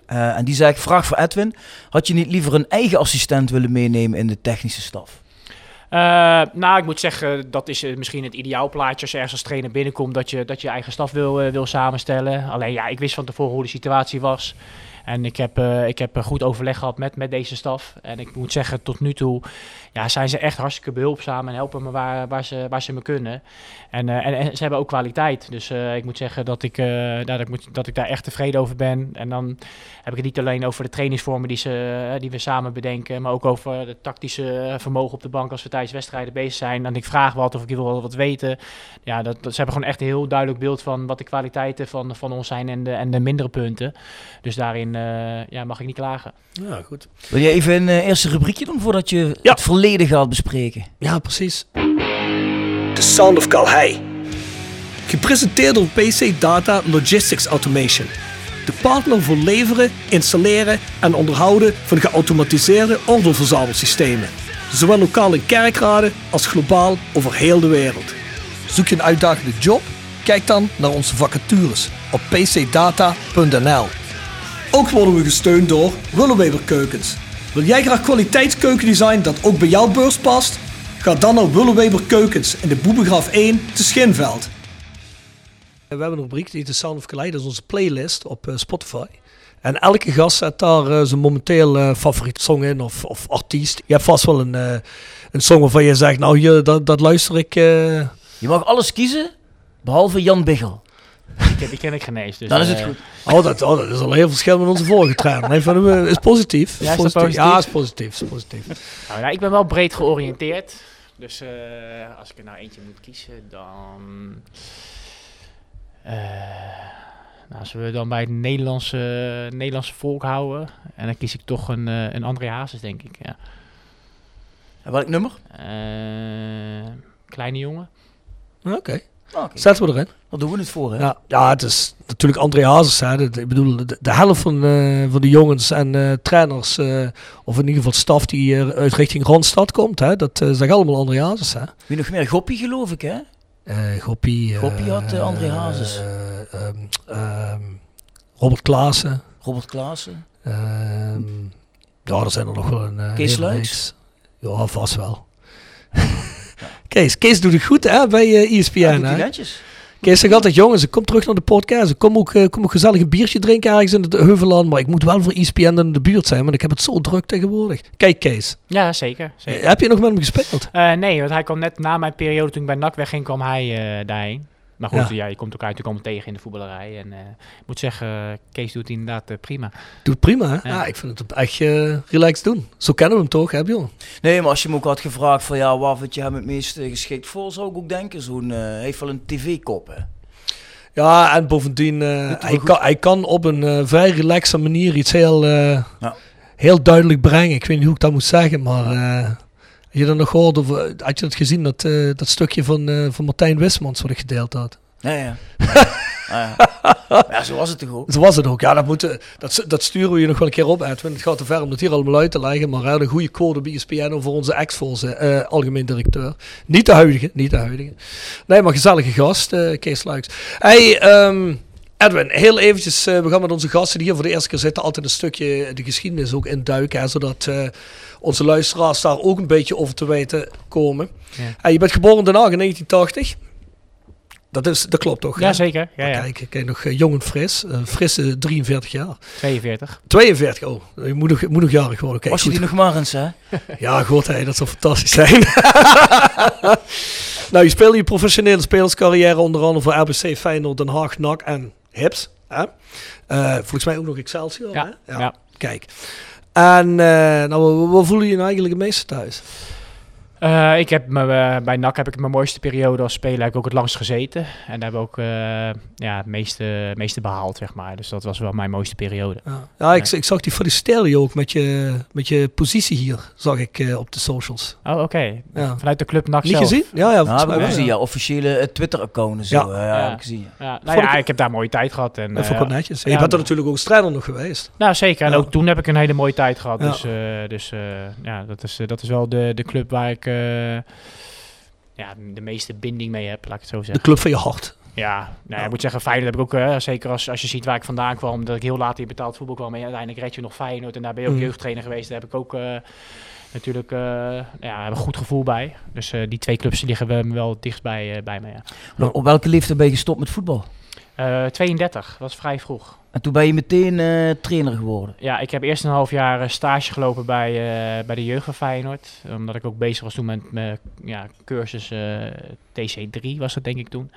Eh, en die zegt, vraag voor Edwin. Had je niet liever een eigen assistent willen meenemen in de technische staf? Uh, nou, ik moet zeggen, dat is uh, misschien het ideaalplaatje als je ergens als trainer binnenkomt, dat je, dat je eigen staf wil, uh, wil samenstellen. Alleen ja, ik wist van tevoren hoe de situatie was. En ik heb, ik heb goed overleg gehad met, met deze staf. En ik moet zeggen, tot nu toe ja, zijn ze echt hartstikke behulpzaam en helpen me waar, waar, ze, waar ze me kunnen. En, en, en ze hebben ook kwaliteit. Dus ik moet zeggen dat ik, dat, ik moet, dat ik daar echt tevreden over ben. En dan heb ik het niet alleen over de trainingsvormen die, ze, die we samen bedenken, maar ook over het tactische vermogen op de bank als we tijdens wedstrijden bezig zijn. En ik vraag wat of ik wil wat weten. Ja, dat, dat, ze hebben gewoon echt een heel duidelijk beeld van wat de kwaliteiten van, van ons zijn en de, en de mindere punten. Dus daarin uh, ja, mag ik niet klagen. Ja, goed. Wil je even een uh, eerste rubriekje doen voordat je ja. het verleden gaat bespreken? Ja, precies. The Sound of Calhei. Gepresenteerd door PC Data Logistics Automation de partner voor leveren, installeren en onderhouden van geautomatiseerde ordeelverzamelsystemen. Zowel lokaal in kerkraden als globaal over heel de wereld. Zoek je een uitdagende job? Kijk dan naar onze vacatures op pcdata.nl. Ook worden we gesteund door Willeweber Keukens. Wil jij graag kwaliteitskeukendesign dat ook bij jouw beurs past? Ga dan naar Willeweber Keukens in de Boebegraaf 1 te Schinveld. We hebben een rubriek die de Sound of Calais, dat is onze playlist op uh, Spotify. En elke gast zet daar uh, zijn momenteel uh, favoriete song in of, of artiest. Je hebt vast wel een, een song waarvan je zegt, nou hier, dat, dat luister ik. Je mag alles kiezen, behalve Jan Biggel. Die, die ken ik geen eens. Dus, dan is het goed. Oh dat, oh, dat is al heel verschil met onze vorige trainer. Nee, van hem is positief. Ja, is positief. positief? Ja, is positief. Is positief. Nou, ja, ik ben wel breed georiënteerd. Dus als ik er nou eentje moet kiezen, dan... Uh, nou, als we dan bij het Nederlandse, Nederlandse volk houden, en dan kies ik toch een, uh, een André Hazes, denk ik. Ja. En welk nummer? Uh, kleine jongen. Oké. Okay. Okay. Zetten we erin. Wat doen we het voor, hè? Ja, ja het is natuurlijk André Hazes. Hè. ik bedoel, de, de helft van, uh, van de jongens en uh, trainers, uh, of in ieder geval staf die uit richting Randstad komt, hè, dat zijn allemaal André Hazes. Hè. Wie nog meer? Goppie, geloof ik, hè? Goppie. Goppie had André Hazes. Um, um, Robert Klaassen. Robert Klaassen. Um, ja, er zijn er nog wel een Kees Luijks. Ja, vast wel. Kees, Kees doet het goed hè, bij ESPN. Ja, doet netjes. Kees zegt altijd, jongens, ik kom terug naar de podcast. Ik kom ook, uh, kom ook gezellig een biertje drinken ergens in het Heuveland. Maar ik moet wel voor ESPN in de buurt zijn, want ik heb het zo druk tegenwoordig. Kijk, Kees. Ja, zeker. zeker. Uh, heb je nog met hem gespeeld? Uh, nee, want hij kwam net na mijn periode toen ik bij NAC wegging, kwam hij daarheen. Maar goed, ja. ja. je komt elkaar natuurlijk allemaal tegen in de voetballerij. En ik moet zeggen, Kees doet het inderdaad prima. Doet prima, hè? Ja. Ah, ik vind het echt relaxed doen. Zo kennen we hem toch, hè, Bjorn? Nee, maar als je me ook had gevraagd van, ja, waar vind je hem het meest geschikt voor, zou ik ook denken. Zo'n, heeft wel een tv-kop, hè? Ja, en bovendien, uh, hij, kan, hij kan op een uh, vrij relaxe manier iets heel, uh, ja. heel duidelijk brengen. Ik weet niet hoe ik dat moet zeggen, maar je dat nog gehoord? Of, had je het gezien, dat, dat stukje van, van Martijn Wismans wat ik gedeeld had? Ja, ja. ja. ja, zo was het toch ook? Zo was het ook. Ja, dat, moeten, dat, dat sturen we je nog wel een keer op, Edwin. Het gaat te ver om het hier allemaal uit te leggen. Maar een goede code bij ESPN over onze ex-volse uh, algemeen directeur. Niet de huidige, niet de huidige. Nee, maar gezellige gast, Kees Luiks. Hey, um, Edwin, heel eventjes. Uh, we gaan met onze gasten die hier voor de eerste keer zitten altijd een stukje de geschiedenis ook induiken. Hè, zodat onze luisteraars daar ook een beetje over te weten komen. Ja. Hey, je bent geboren in Den Haag in 1980. Dat, is, dat klopt toch? Ja, zeker. Ja, ja. Kijk, kijk, nog jong en fris. Frisse 43 jaar. 42. 42, oh. Je moet nog, moet nog jarig worden. Kijk, Was je die nog maar eens, hè? ja, goed, hey, dat zou fantastisch zijn. nou, je speelde je professionele spelerscarrière onder andere voor RBC, Feyenoord, Den Haag, NAC en Hips. Hè? Uh, volgens mij ook nog Excelsior. Ja, hè? ja. ja. Kijk. En nou, wat voelen je nou eigenlijk het meeste thuis? Uh, ik heb me, uh, bij NAC heb ik mijn mooiste periode als speler heb ik ook het langst gezeten. En daar hebben we ook uh, ja, het meeste, meeste behaald, zeg maar. Dus dat was wel mijn mooiste periode. Ja, ja ik, ik zag die feliciteren je ook met je, met je positie hier, zag ik op de socials. Oh, oké. Okay. Ja. Vanuit de club NAC Niet zelf. gezien? Ja, ja. Nou, heb ik gezien, ja. Officiële Twitter-account en zo. Ja. ja, heb ik gezien. Ja. Nou ja, ik, ik heb daar mooie tijd gehad. En, en vond netjes. je bent er natuurlijk ook strijder nog geweest. Nou, zeker. En ook toen heb ik een hele mooie tijd gehad. Dus, dus ja, dat is, dat is wel de, de club waar ik ja, de meeste binding mee heb, laat ik het zo zeggen. De club van je hart. Ja, nou, ik moet zeggen, Feyenoord heb ik ook, uh, zeker als, als je ziet waar ik vandaan kwam, dat ik heel laat in betaald voetbal kwam en uiteindelijk red je nog Feyenoord en daar ben je ook mm. jeugdtrainer geweest, daar heb ik ook... Uh, natuurlijk, eh, ja, een goed gevoel bij. Dus eh, die twee clubs die liggen we wel dichtbij bij, bij me. Ja. Op welke leeftijd ben je gestopt met voetbal? Uh, 32, was vrij vroeg. En toen ben je meteen uh, trainer geworden? Ja, ik heb eerst een half jaar stage gelopen bij, uh, bij de jeugd van Feyenoord. Omdat ik ook bezig was toen met mijn ja, cursus TC3 was dat denk ik toen.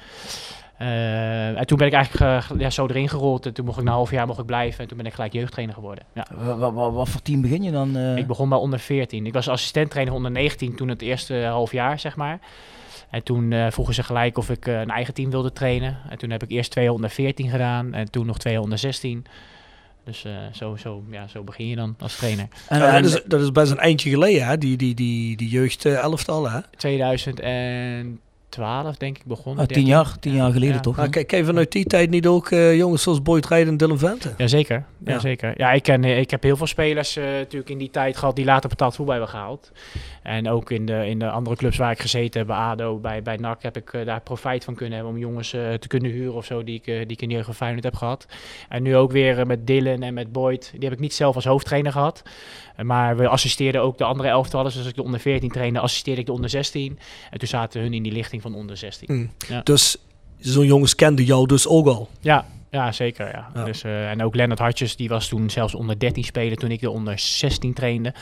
En toen ben ik eigenlijk ja, zo erin gerold. En toen mocht ik na een half jaar mocht ik blijven. En toen ben ik gelijk jeugdtrainer geworden. Ja. Wat, wat, wat voor team begin je dan? Ik begon bij onder 14. Ik was assistenttrainer onder 19 toen het eerste half jaar, zeg maar. En toen vroegen ze gelijk of ik een eigen team wilde trainen. En toen heb ik eerst 214 gedaan en toen nog 216. Dus zo, zo, ja, zo begin je dan als trainer. En, en dat, is, dat, is, best een eindje geleden, hè? Die, die, die, die jeugd elftal, hè? 2000 en 12 denk ik begonnen. Ah, tien jaar, tien jaar geleden toch? Nou, kijk, kijk vanuit die tijd niet ook uh, jongens zoals Boyd Rijden en Dylan Vente? Jazeker, ja. ja. zeker. Ja, ik, ken, ik heb heel veel spelers uh, natuurlijk in die tijd gehad die later betaald voetbal hebben gehaald. En ook in de, in de andere clubs waar ik gezeten heb, bij ADO, bij, bij NAC, heb ik uh, daar profijt van kunnen hebben om jongens te kunnen huren of zo die ik, die ik in heb gehad. En nu ook weer met Dylan en met Boyd, die heb ik niet zelf als hoofdtrainer gehad. Maar we assisteerden ook de andere elftallen. Dus als ik de onder 14 trainde, assisteerde ik de onder 16. En toen zaten hun in die lichting van onder 16. Mm. Ja. Dus zo'n jongens kende jou dus ook al? Ja, ja zeker. Ja. ja. Dus, uh, en ook Lennart Hartjes, die was toen zelfs onder 13 spelen toen ik de onder 16 trainde.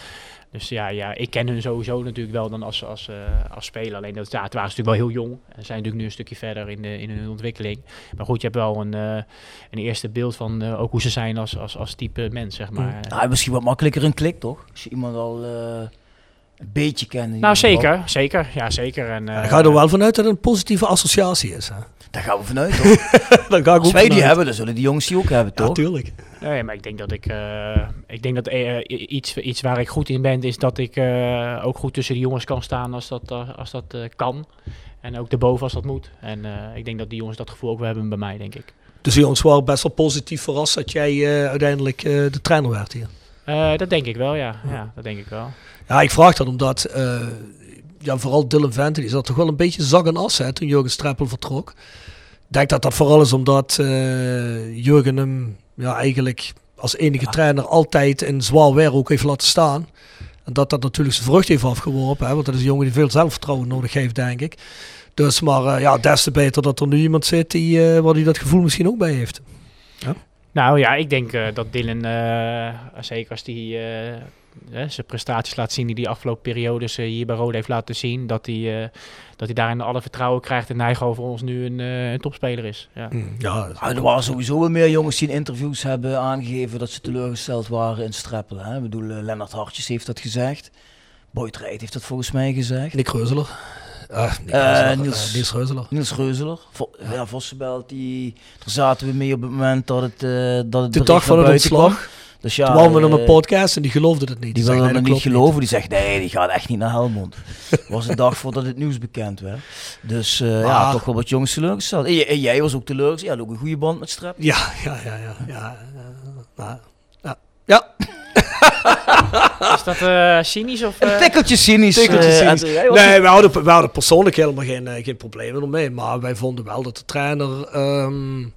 Dus ja, ja, ik ken hun sowieso natuurlijk wel dan als, als, uh, als speler. Alleen dat, ja, het waren natuurlijk wel heel jong. En zijn natuurlijk nu een stukje verder in, de, in hun ontwikkeling. Maar goed, je hebt wel een, uh, een eerste beeld van ook hoe ze zijn als, als, als type mens, zeg maar. Nou, misschien wat makkelijker een klik, toch? Als je iemand al een beetje kent. Nou, zeker. Zeker. Ja, zeker. En, ja, ga er wel vanuit dat het een positieve associatie is, hè? Daar gaan we vanuit, toch? Daar ga ik Als wij die hebben, dan zullen die jongens die ook hebben, toch? Natuurlijk. Nee, maar ik denk dat ik, uh, ik denk dat uh, iets, iets waar ik goed in ben, is dat ik uh, ook goed tussen de jongens kan staan als dat, als dat kan. En ook erboven als dat moet. En ik denk dat die jongens dat gevoel ook wel hebben bij mij, denk ik. Dus die jongens waren best wel positief verrast dat jij uiteindelijk de trainer werd hier? dat denk ik wel, ja. ja. Dat denk ik wel. Ja, ik vraag dat omdat, ja, vooral Dylan Vente, die zat toch wel een beetje zag en as hè, toen Jurgen Streppel vertrok. Ik denk dat dat vooral is omdat Jurgen hem ja, eigenlijk als enige ja. trainer altijd in zwaar weer ook heeft laten staan. En dat dat natuurlijk zijn vrucht heeft afgeworpen. Hè, want dat is een jongen die veel zelfvertrouwen nodig heeft, denk ik. Dus maar uh, ja, des te beter dat er nu iemand zit die, uh, waar hij dat gevoel misschien ook bij heeft. Ja. Nou ja, ik denk uh, dat Dylan, zeker als die zijn prestaties laat zien die hij afgelopen periodes hier bij Rode heeft laten zien, dat hij, uh, dat hij daarin alle vertrouwen krijgt en Nijgo voor ons nu een, uh, een topspeler is. Ja. Mm, ja, er waren sowieso wel meer jongens die in interviews hebben aangegeven dat ze teleurgesteld waren in Streppelen. Hè? Ik bedoel, uh, Lennart Hartjes heeft dat gezegd. Boyd Rijt heeft dat volgens mij gezegd. Nick Reuzeler. Ah. Niels, Niels Reuzeler. Niels Reuzeler. Vo ja, ja Vossenbelt, die, daar zaten we mee op het moment dat het, dat het De dag van het ontslag. Dus ja, Toen waren we uh, op een podcast en die geloofde het niet. Die, die wilde het niet geloven. Die zegt, nee, die gaat echt niet naar Helmond. was de dag voordat het nieuws bekend werd. Dus uh, ja, toch wel wat jongens teleurgesteld. En, en jij was ook teleurgesteld. Je had ook een goede band met Strap. Ja, ja, ja, ja. ja, ja, ja. ja. Is dat uh, cynisch? Of, uh... Een tikkeltje cynisch. Tikkeltje cynisch. Uh, nee, we hadden, we hadden persoonlijk helemaal geen, geen problemen ermee. Maar wij vonden wel dat de trainer um,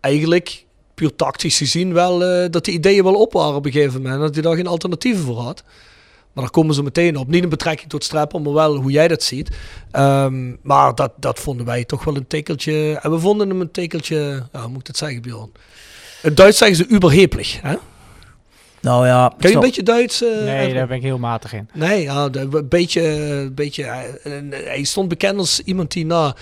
eigenlijk puur tactisch gezien wel uh, dat de ideeën wel op waren op een gegeven moment. Dat hij daar geen alternatieven voor had. Maar daar komen ze meteen op. Niet een betrekking tot Streppel, maar wel hoe jij dat ziet. Um, maar dat, dat vonden wij toch wel een tekeltje. En we vonden hem een tekeltje, ja, hoe moet ik het zeggen, Bjorn? In Duits zeggen ze überheblich. Hè? Nou ja. Ken je een beetje Duits? Uh, nee, even? daar ben ik heel matig in. Nee, ja, een beetje. Een beetje uh, hij stond bekend als iemand die na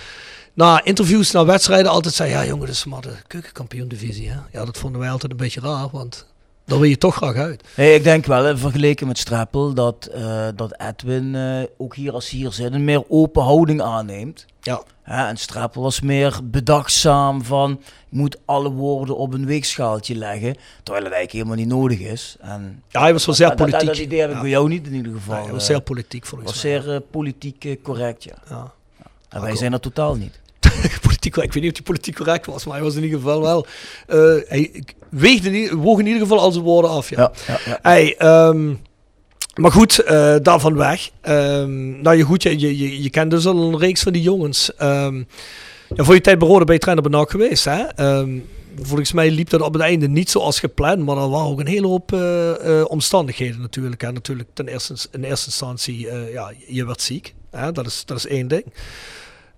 na interviews, na wedstrijden altijd zei, ja jongen, dat is maar de keukenkampioen divisie. Hè? Ja, dat vonden wij altijd een beetje raar, want daar wil je toch graag uit. Hey, ik denk wel, vergeleken met Strappel, dat, uh, dat Edwin uh, ook hier als hier zit een meer open houding aanneemt. Ja. en Strappel was meer bedachtzaam van, moet alle woorden op een weegschaaltje leggen, terwijl het eigenlijk helemaal niet nodig is. En ja, hij was wel zeer politiek. Dat, dat, idee heb ik ja. bij jou niet in ieder geval. Hij was zeer politiek volgens mij. was zeer politiek correct, ja. ja. En wij zijn dat totaal niet. Politiek, ik weet niet of hij politiek correct was, maar hij was in ieder geval wel. Uh, hij weegde in, woog in ieder geval al zijn woorden af. Ja. ja, ja, ja. Hey, um, maar goed, uh, daarvan weg. Um, nou, je, goed, je, je, je kent dus al een reeks van die jongens. Um, ja, voor je tijd bij Rode ben je trainer bij NAC geweest. Hè? volgens mij liep dat op het einde niet zoals gepland, maar er waren ook een hele hoop eh, omstandigheden natuurlijk. Hè. Natuurlijk ten eerste, in eerste instantie, ja, je werd ziek. Hè. Dat, is, dat is één ding.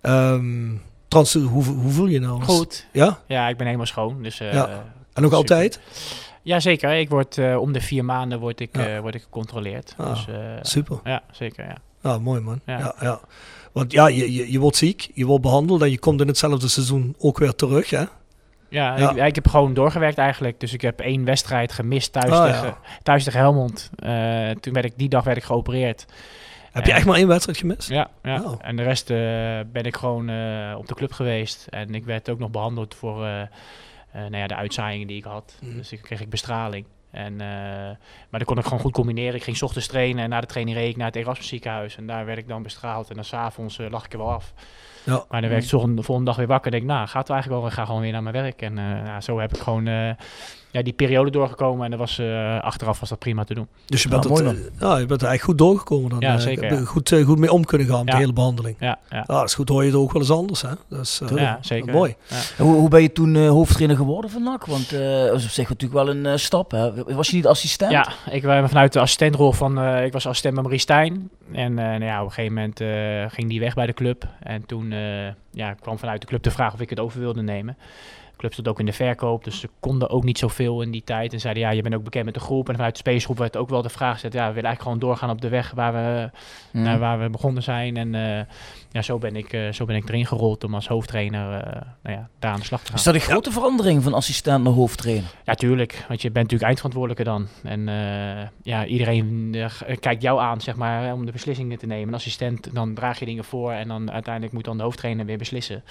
Ehm trouwens, hoe, hoe voel je nou? Goed. Ja? Ja, ik ben helemaal schoon. Dus, eh, Ja. En super. altijd? Ja, zeker. Ik word eh, om de vier maanden word ik, Ja. eh, word ik gecontroleerd. Ah, dus, Super. Ja, zeker. Ja. Ja, mooi man. Ja. Ja. Ja, Want ja, je, je, je wordt ziek, je wordt behandeld en je komt in hetzelfde seizoen ook weer terug. Hè? Ja, Ja. Ik, ik heb gewoon doorgewerkt eigenlijk. Dus ik heb één wedstrijd gemist thuis, Ah, tegen, thuis tegen Helmond. Toen werd ik, die dag werd ik geopereerd. Heb je echt maar één wedstrijd gemist? Ja, ja. Oh. en de rest eh, ben ik gewoon eh, op de club geweest. En ik werd ook nog behandeld voor eh, nou ja, de uitzaaiingen die ik had. Mhm. Dus ik kreeg ik bestraling. En, maar dat kon ik gewoon goed combineren. Ik ging 's ochtends trainen en na de training reed ik naar het Erasmus ziekenhuis. En daar werd ik dan bestraald. En dan s'avonds uh, lag ik er wel af. Ja. Maar dan werd ik de volgende, de volgende dag weer wakker. En denk ik, nou, gaat het eigenlijk wel. Ik ga gewoon weer naar mijn werk. En nou, zo heb ik gewoon ja, die periode doorgekomen. En dat was, eh, achteraf was dat prima te doen. Dus je bent, mooi het, eh, ja, je bent er echt goed doorgekomen dan. Ja, eh, zeker, heb je ja. Goed, goed mee om kunnen gaan met Ja. de hele behandeling. Ja, ja. Ja, dat is goed, hoor je het ook wel eens anders. Hè? Dus, eh, ja zeker. Mooi. Hoe, hoe ben je toen hoofdtrainer geworden van NAC? Want eh, dat is op zich natuurlijk wel een stap. Hè? Was je niet assistent? Ja, ik ben vanuit de assistentrol van, eh, ik was assistent bij Marie Stijn. En eh, nou ja, op een gegeven moment eh, ging die weg bij de club. En toen eh, ja, kwam vanuit de club de vraag of ik het over wilde nemen. Club stond ook in de verkoop, dus ze konden ook niet zoveel in die tijd. En zeiden, ja, je bent ook bekend met de groep. En vanuit de spelersgroep werd ook wel de vraag gezet, ja, we willen eigenlijk gewoon doorgaan op de weg waar we, Hmm. naar waar we begonnen zijn. En eh, ja, zo ben, ik, eh, zo ben ik erin gerold om als hoofdtrainer eh, nou ja, daar aan de slag te gaan. Is dat een grote verandering van assistent naar hoofdtrainer? Ja, tuurlijk. Want je bent natuurlijk eindverantwoordelijke dan. En eh, ja, iedereen kijkt jou aan, zeg maar, om de beslissingen te nemen. Een assistent, dan draag je dingen voor en dan uiteindelijk moet dan de hoofdtrainer weer beslissen.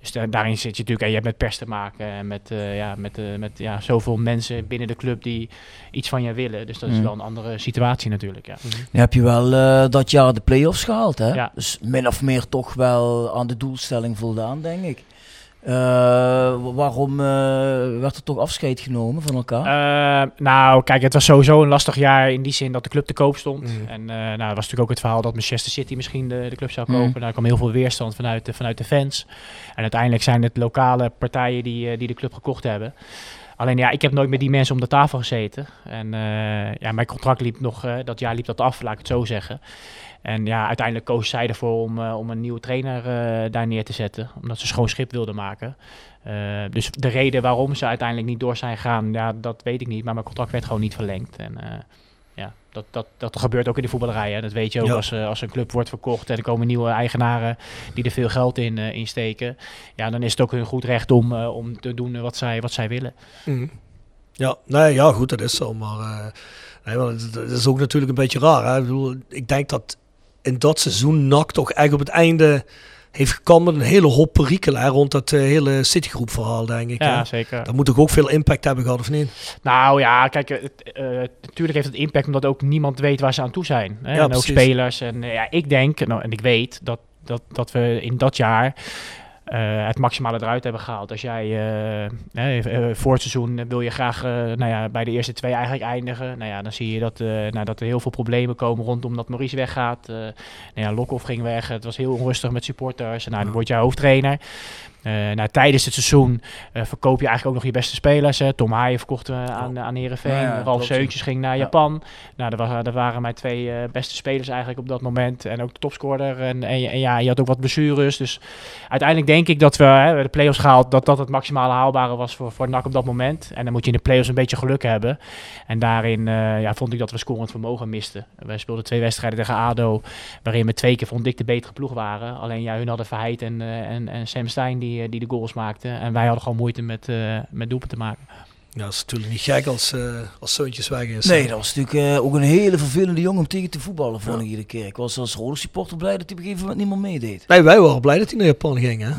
Dus da- daarin zit je natuurlijk, en je hebt met pers te maken en met, ja, met, met ja, zoveel mensen binnen de club die iets van je willen. Dus dat is Mm. wel een andere situatie natuurlijk, ja. Nu heb je wel dat jaar de play-offs gehaald, hè? Ja. Dus min of meer toch wel aan de doelstelling voldaan, denk ik. Eh, wa- waarom eh, werd er toch afscheid genomen van elkaar? Eh, nou, kijk, het was sowieso een lastig jaar in die zin dat de club te koop stond. Mm. En eh, nou, er was natuurlijk ook het verhaal dat Manchester City misschien de, de club zou Mm. kopen. Daar kwam heel veel weerstand vanuit de, vanuit de fans. En uiteindelijk zijn het lokale partijen die, die de club gekocht hebben. Alleen ja, ik heb nooit met die mensen om de tafel gezeten. En eh, ja, mijn contract liep nog, eh, dat jaar liep dat af, laat ik het zo zeggen. En ja, uiteindelijk koos zij ervoor om, eh, om een nieuwe trainer eh, daar neer te zetten. Omdat ze schoon schip wilden maken. Eh, dus de reden waarom ze uiteindelijk niet door zijn gegaan, ja, dat weet ik niet. Maar mijn contract werd gewoon niet verlengd. En ja, dat, dat, dat gebeurt ook in de voetballerij. Hè. Dat weet je ook Ja. als, als een club wordt verkocht en er komen nieuwe eigenaren die er veel geld in, in steken. Ja, dan is het ook hun goed recht om, om te doen wat zij, wat zij willen. Mhm. Ja, nee, ja, goed, dat is zo. Maar nee, het is ook natuurlijk een beetje raar. Hè? Ik, bedoel, ik denk dat in dat seizoen NAC toch echt op het einde heeft gekomen met een hele hoop perikelen rond dat eh, hele Citigroep verhaal, denk ik. Ja, hè. zeker. Dat moet toch ook veel impact hebben gehad, of niet? Nou ja, kijk, eh, natuurlijk heeft het impact omdat ook niemand weet waar ze aan toe zijn. Hè? Ja, en ook spelers. En eh, ja, ik denk, nou, en ik weet, dat, dat, dat we in dat jaar eh, het maximale eruit hebben gehaald. Als jij eh, eh, voor het seizoen wil je graag nou ja, bij de eerste twee eigenlijk eindigen. Nou ja, dan zie je dat, nou, dat er heel veel problemen komen rondom dat Maurice weggaat. Nou ja, Lokhoff ging weg. Het was heel onrustig met supporters. En nou, dan word jij hoofdtrainer. Eh, nou, tijdens het seizoen eh, verkoop je eigenlijk ook nog je beste spelers. Hè. Tom Haaien verkocht eh, aan, aan Heerenveen. Ja, ja, Ralf. Seuntjes ging naar Ja. Japan. Nou, dat, was, dat waren mijn twee beste spelers eigenlijk op dat moment. En ook de topscorer. En, en, en ja, je had ook wat blessures. Dus uiteindelijk denk ik dat we hè, de play-offs gehaald... dat dat het maximale haalbare was voor, voor NAC op dat moment. En dan moet je in de play-offs een beetje geluk hebben. En daarin ja, vond ik dat we scorend vermogen misten. Wij speelden twee wedstrijden tegen ADO... waarin we twee keer vond ik de betere ploeg waren. Alleen ja, hun hadden Verheid en, en, en Sam Stein die, eh, die de goals maakten. En wij hadden gewoon moeite met, eh met doelpen te maken. Ja, dat is natuurlijk niet gek als, eh als weg is. Nee, dat was natuurlijk ook een hele vervelende jongen om tegen te voetballen, vond ik iedere keer. Ik was als rode supporter blij dat hij op een gegeven moment niet meer meedeed. Nee, wij waren blij dat hij naar Japan ging, hè? Ja.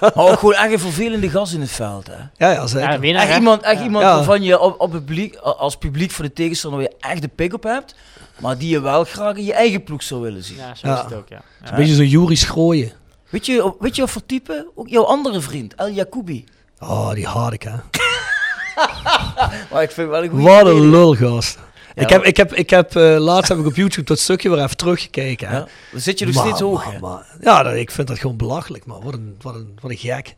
Maar ook gewoon echt een vervelende gas in het veld, hè. Ja, ja, zeker. Ja, winnaar, Echt hè? iemand, echt Ja. iemand Ja. waarvan je op, op publiek, als publiek voor de tegenstander weer echt de pick-up hebt, maar die je wel graag in je eigen ploeg zou willen zien. Ja, zo Ja. is het ook, ja. ja. Een beetje zo'n Juri Schrooien. Weet, je, weet je wat voor type? Ook jouw andere vriend, El Jacoubi. Oh, die haat ik, hè? Maar ik vind wel een goede Wat een lulgast. Ja, ik heb, ik heb, ik heb eh, laatst heb ik op YouTube dat stukje weer even teruggekeken. Hè? Ja, dan zit je dus Maar, steeds hoog, maar, hè? maar- ja, dat, ik vind dat gewoon belachelijk, man. Wat een, wat een, wat een gek.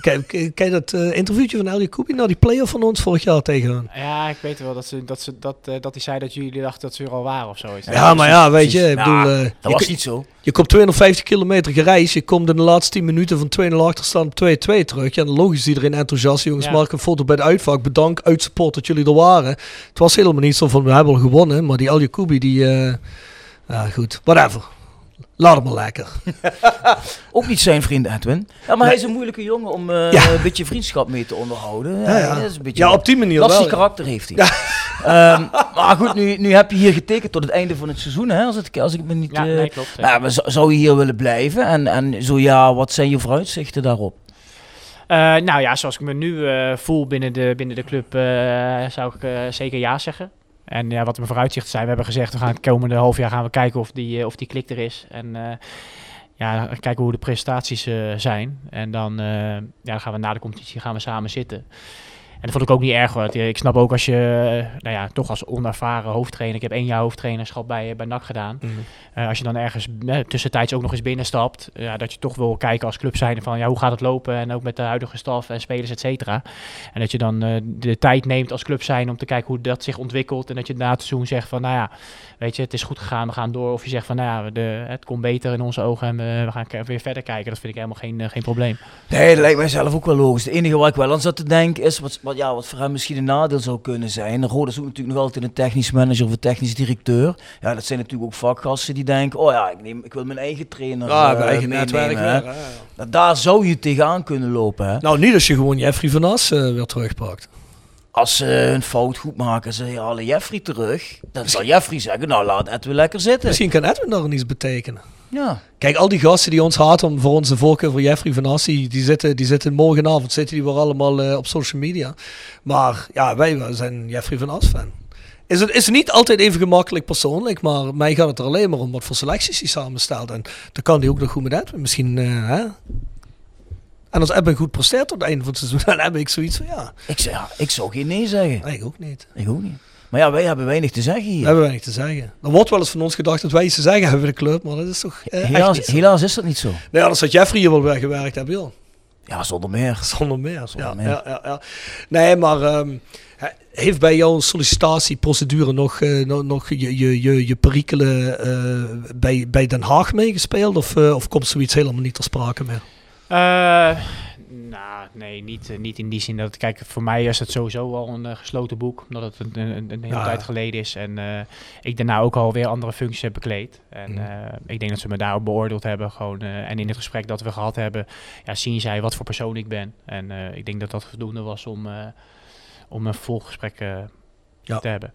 Kijk, kijk dat eh, interviewtje van El Jacoubi, nou die player van ons vorig jaar tegen hun. Ja, ik weet wel dat ze dat ze dat eh, dat hij zei dat jullie dachten dat ze er al waren of zoiets. Ja, maar ja, weet je, ik Ja, bedoel, eh, Dat je, was niet zo. je komt 250 kilometer gereisd, je komt in de laatste 10 minuten van 2-0 achterstand op 2-2 terug. Ja, dan logisch iedereen enthousiast. Jongens, Ja. maak een foto bij de uitvak. Bedankt, uitsupport dat jullie er waren. Het was helemaal niet zo van, we hebben al gewonnen. Maar die El Jacoubi, die, eh, ja goed, whatever. Laat hem maar lekker. Ook niet zijn vriend Edwin. Ja, maar hij is een moeilijke jongen om eh, Ja. een beetje vriendschap mee te onderhouden. Ja, ja. Dat is een beetje Ja, op die manier lastig wel. karakter heeft hij. Ehm, maar goed, nu, nu heb je hier getekend tot het einde van het seizoen, hè, als, het, als ik me niet... Ja, eh, nee, klopt. maar zou- zou je hier willen blijven? En, en zo ja, wat zijn je vooruitzichten daarop? Eh, nou ja, zoals ik me nu eh, voel binnen de, binnen de club, eh, zou ik eh, zeker ja zeggen. En ja, wat mijn vooruitzichten zijn, we hebben gezegd, we gaan het komende half jaar gaan we kijken of die, eh, of die klik er is. En eh, ja, kijken hoe de prestaties eh, zijn. En dan, ja, gaan we na de competitie gaan we samen zitten. En dat vond ik ook niet erg. Want ik snap ook als je, eh, nou ja, toch als onervaren hoofdtrainer, ik heb één jaar hoofdtrainerschap bij, bij NAC gedaan. Eh, als je dan ergens eh, tussentijds ook nog eens binnenstapt, ja, dat je toch wil kijken als club zijnde van ja, hoe gaat het lopen en ook met de huidige staf en spelers, et cetera. En dat je dan eh, de tijd neemt als club zijn om te kijken hoe dat zich ontwikkelt en dat je na het seizoen zegt van nou ja, weet je, het is goed gegaan, we gaan door. Of je zegt van nou ja, de, het komt beter in onze ogen en we, we gaan weer verder kijken. Dat vind ik helemaal geen, eh, geen probleem. Nee, dat lijkt mij zelf ook wel logisch. Het enige waar ik wel aan zat te denken is, wat, wat, ja, wat voor hem misschien een nadeel zou kunnen zijn. Roda zoekt natuurlijk nog altijd een technisch manager of een technisch directeur. Ja, dat zijn natuurlijk ook vakgasten die denken, oh ja, ik, neem, ik wil mijn eigen trainer Ja, eh, bij eigen meenemen, netwerk hè. weer, hè. Nou, Daar zou je tegenaan kunnen lopen. Hè. Nou, niet als je gewoon Jeffrey van As eh, weer terugpakt. Als ze een fout goed maken, ze halen Jeffrey terug. Dan zal Jeffrey zeggen, nou laat Edwin lekker zitten. Misschien kan Edwin daar iets betekenen. Ja. Kijk, al die gasten die ons haten om voor onze voorkeur voor Jeffrey van As, die, die, zitten, die zitten morgenavond zitten die weer allemaal eh, op social media. Maar ja, wij zijn Jeffrey van As fan. Is het is niet altijd even gemakkelijk persoonlijk, maar mij gaat het er alleen maar om wat voor selecties hij samenstelt. En dan kan hij ook nog goed met Edwin. Misschien, eh, hè? En als Edwin goed presteert tot het einde van het seizoen, dan heb ik zoiets van ja, Ik, zeg, ja, ik zou geen nee zeggen. nee, ik ook niet. Ik ook niet. Maar ja, wij hebben weinig te zeggen We hier. hebben weinig te zeggen. Er wordt wel eens van ons gedacht dat wij iets te zeggen hebben bij de club, maar dat is toch eh, echt Helaas, niet zo. helaas is dat niet zo. Ja, dat had Jeffrey hier wel weggewerkt hebben, joh. Ja, zonder meer. Zonder meer. Zonder ja, meer. Ja, ja, ja. Nee, maar ehm, he- heeft bij jouw sollicitatieprocedure nog, eh, nog, je, je, je, je perikelen eh, bij, bij Den Haag meegespeeld? Of, eh, of komt zoiets helemaal niet ter sprake meer? Eh, nou, nee, niet, eh, niet in die zin. Dat, kijk, voor mij is het sowieso al een eh, gesloten boek. Omdat het een, een, een hele Ja. tijd geleden is. En eh, ik daarna ook alweer andere functies heb bekleed. En Mhm. ik denk dat ze me daarop beoordeeld hebben. Gewoon, en in het gesprek dat we gehad hebben, ja, zien zij wat voor persoon ik ben. En ik denk dat dat voldoende was om, om een volgesprek Ja. te hebben.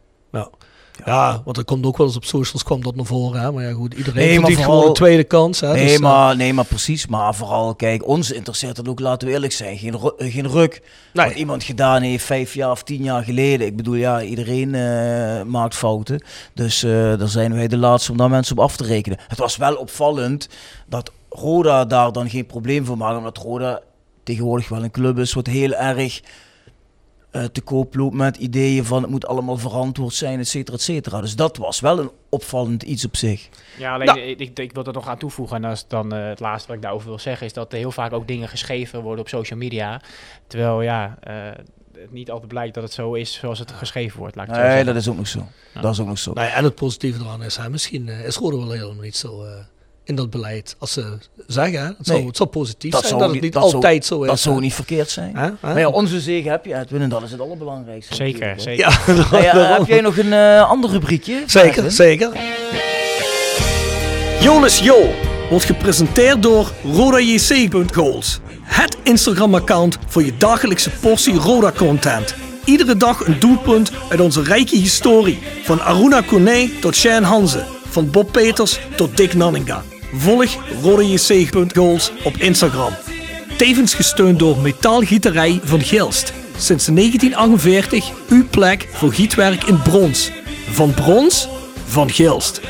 Ja, want er komt ook wel eens op socials kwam dat naar voren. Hè? Maar ja, goed, iedereen Nee, maar verdient vooral- gewoon een tweede kans. Hè? Nee, Dus, eh, maar, nee, maar precies. Maar vooral, kijk, ons interesseert het ook, laten we eerlijk zijn, geen, eh, geen ruk. nee. Wat iemand gedaan heeft vijf jaar of tien jaar geleden. Ik bedoel, ja, iedereen eh, maakt fouten. Dus eh daar zijn wij de laatste om daar mensen op af te rekenen. Het was wel opvallend dat Roda daar dan geen probleem voor maakt. Omdat Roda tegenwoordig wel een club is wat heel erg eh, te koop loopt met ideeën van het moet allemaal verantwoord zijn, et cetera, et cetera. Dus dat was wel een opvallend iets op zich. Ja, alleen Nou. ik, ik, ik wil er nog aan toevoegen. En dat is dan eh, het laatste wat ik daarover wil zeggen. Is dat er heel vaak ook dingen geschreven worden op social media. Terwijl ja, eh, het niet altijd blijkt dat het zo is zoals het geschreven wordt. Laat ik Nee, dat is ook nog zo. Ja. Dat is ook nog zo. Nee, en het positieve eraan is, hè, misschien eh, is Rode wel helemaal niet zo eh, in dat beleid. Als ze zeggen, hè, het, zou, Nee. het zou positief Dat zijn zou dat het niet- niet dat zou- altijd zo is. Dat zou niet verkeerd zijn. Hè? Hè? Maar ja, onze zegen heb je Edwin en dat is het allerbelangrijkste. Zeker, zeker. Ja, Nou ja, heb jij nog een eh, ander rubriekje? Zeker, Edwin? zeker. Jolis Jo wordt gepresenteerd door RodaJC.goals. Het Instagram-account voor je dagelijkse portie Roda-content. Iedere dag een doelpunt uit onze rijke historie. Van Aruna Kone tot Shane Hanze. Van Bob Peters tot Dick Nanninga. Volg RodaJC.goals op Instagram. Tevens gesteund door Metaalgieterij van Gilst. Sinds 1948 uw plek voor gietwerk in brons. Van brons, van Gilst.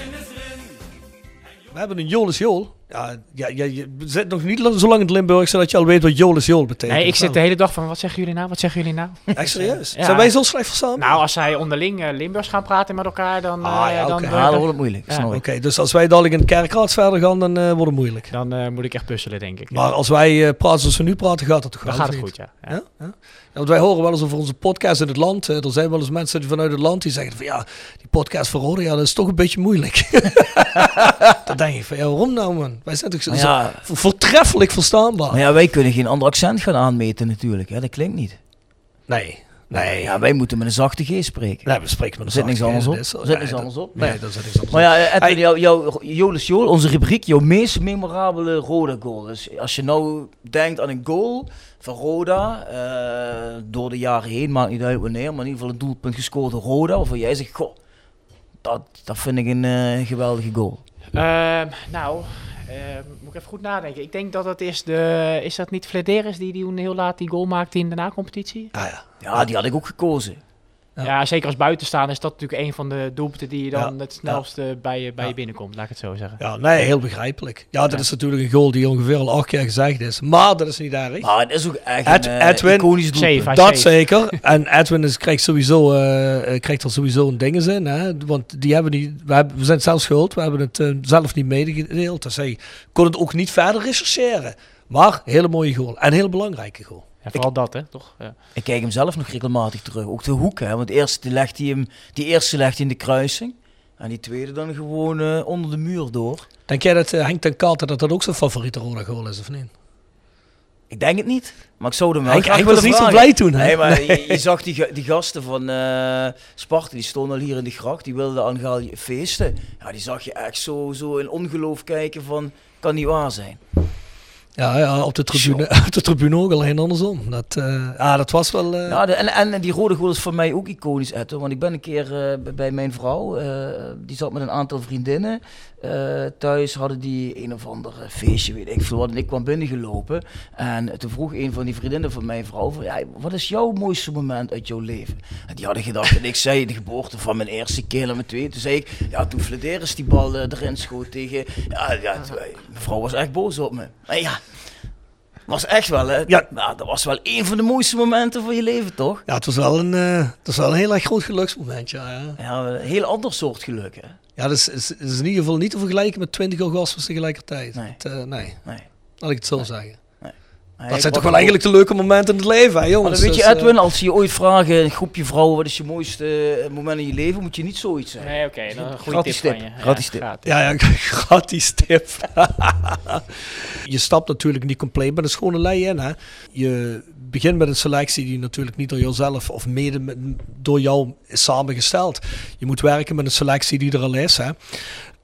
We hebben een Jolis Jool. Ja, ja, ja, je zit nog niet zo lang in het Limburg, zodat je al weet wat Jool is Jool betekent. Nee, ik zit de hele dag van, wat zeggen jullie nou? Wat zeggen jullie nou? Echt serieus? Ja. Zijn wij zo slecht verstaan? Nou, als zij onderling eh, Limburgs gaan praten met elkaar, dan... Ah, eh, ja, dan, eh, Ja, dan dan, wordt het moeilijk. Ja. Oké, dus als wij dadelijk in de kerkraad verder gaan, dan eh, wordt het moeilijk. dan eh, moet ik echt puzzelen, denk ik. Maar als wij eh, praten zoals we nu praten, gaat het toch dan wel, gaat het goed, ja. ja. Ja? Ja? Ja, want wij horen wel eens over onze podcast in het land. Er zijn wel eens mensen die vanuit het land die zeggen van ja, die podcast van Rode, ja, dat is toch een beetje moeilijk. dan denk ik van ja, waarom nou man? Wij zijn toch zo, ja, zo voortreffelijk verstaanbaar. maar ja, wij kunnen geen ander accent gaan aanmeten natuurlijk. Hè? Dat klinkt niet. Nee, nee. Ja, wij moeten met een zachte G spreken. nee, we spreken met Er een zit niks zachte anders G, op. dat is- zit nee, niks dat- anders op. Nee, daar zit niks anders Maar op. ja, eh, Edwin, jouw, jouw Jolis Jool, onze rubriek, jouw meest memorabele Roda goal. Dus als je nou denkt aan een goal van Roda, eh, door de jaren heen, maakt niet uit wanneer, maar in ieder geval een doelpunt gescoord door Roda, waarvan jij zegt, goh, dat, dat vind ik een eh, geweldige goal. Ehm, nou, moet ik even goed nadenken. Ik denk dat het is de... Is dat niet Flederis die, die toen heel laat die goal maakte in de na-competitie? Ah, ja. Ja, die had ik ook gekozen. Ja. Ja. zeker als buitenstaan is dat natuurlijk een van de doelpunten die je dan Ja. het snelste bij, je, bij Ja. je binnenkomt, laat ik het zo zeggen. ja, nee, heel begrijpelijk. Ja, dat Ja. is natuurlijk een goal die ongeveer al acht keer gezegd is. Maar dat is niet erg. Maar het is ook echt Ed- een eh, Edwin, iconisch doelpunt. Dat safe. zeker. En Edwin is, krijgt, sowieso, eh, eh, krijgt er sowieso een ding in. Hè? Want die hebben niet, we, hebben, we zijn zelf schuld. We hebben het eh, zelf niet medegedeeld. Dus hij kon het ook niet verder rechercheren. Maar hele mooie goal. En een heel belangrijke goal. En vooral dat, hè, toch? Ja. Ik kijk hem zelf nog regelmatig terug. Ook de hoek, hè. Want eerst die legt hij hem, die eerste legt hij in de kruising. En die tweede dan gewoon eh, onder de muur door. Denk jij dat eh, Henk ten Katen dat dat ook zijn favoriete rode goal is of niet? Ik denk het niet. Maar ik zou hem wel Henk, graag Henk was niet zo blij toen. Hè? Nee, maar je, je zag die, die gasten van eh Sparta, die stonden al hier in de gracht. Die wilden aan gaan feesten. Ja, die zag je echt zo, zo in ongeloof kijken van, kan niet waar zijn. Ja, ja op, de tribune, op de tribune ook alleen andersom. Dat, ah, dat was wel... eh, Ja, de- en, en die rode goal is voor mij ook iconisch, Etto. Want ik ben een keer eh, bij mijn vrouw, die zat met een aantal vriendinnen eh, thuis. Hadden die een of ander eh, feestje, ik veel. En ik kwam binnengelopen. En toen vroeg een van die vriendinnen van mijn vrouw, ja, wat is jouw mooiste moment uit jouw leven? En die hadden gedacht, en ik zei de geboorte van mijn eerste keer en mijn tweede. Toen zei ik, ja, toen Flederis die bal eh, erin schoot tegen... Ja, ja, mijn vrouw was echt boos op me. Ja... Was echt wel, hè? Ja. Nou, dat was wel een van de mooiste momenten van je leven, toch? ja, het was wel een, eh, het was wel een heel erg groot geluksmoment, ja. ja. Ja, een heel ander soort geluk, hè? Ja, dat is, is, is in ieder geval niet te vergelijken met 20 orgasmes tegelijkertijd. Nee. Het, eh, nee, Nee. laat ik het zo zeggen. Dat zijn toch wel eigenlijk de leuke momenten in het leven, hè, Maar jongens. dan weet je, Dus, eh, Edwin, als je ooit vragen, een groepje vrouwen, wat is je mooiste eh, moment in je leven, moet je niet zoiets zeggen. Nee, oké. dan een goede Gratis tip, tip, van je. gratis tip. gratis. Ja, ja, gratis tip. je stapt natuurlijk niet compleet met een schone lei in. Hè. Je begint met een selectie die natuurlijk niet door jouzelf of mede met- door jou is samengesteld. Je moet werken met een selectie die er al is. Hè.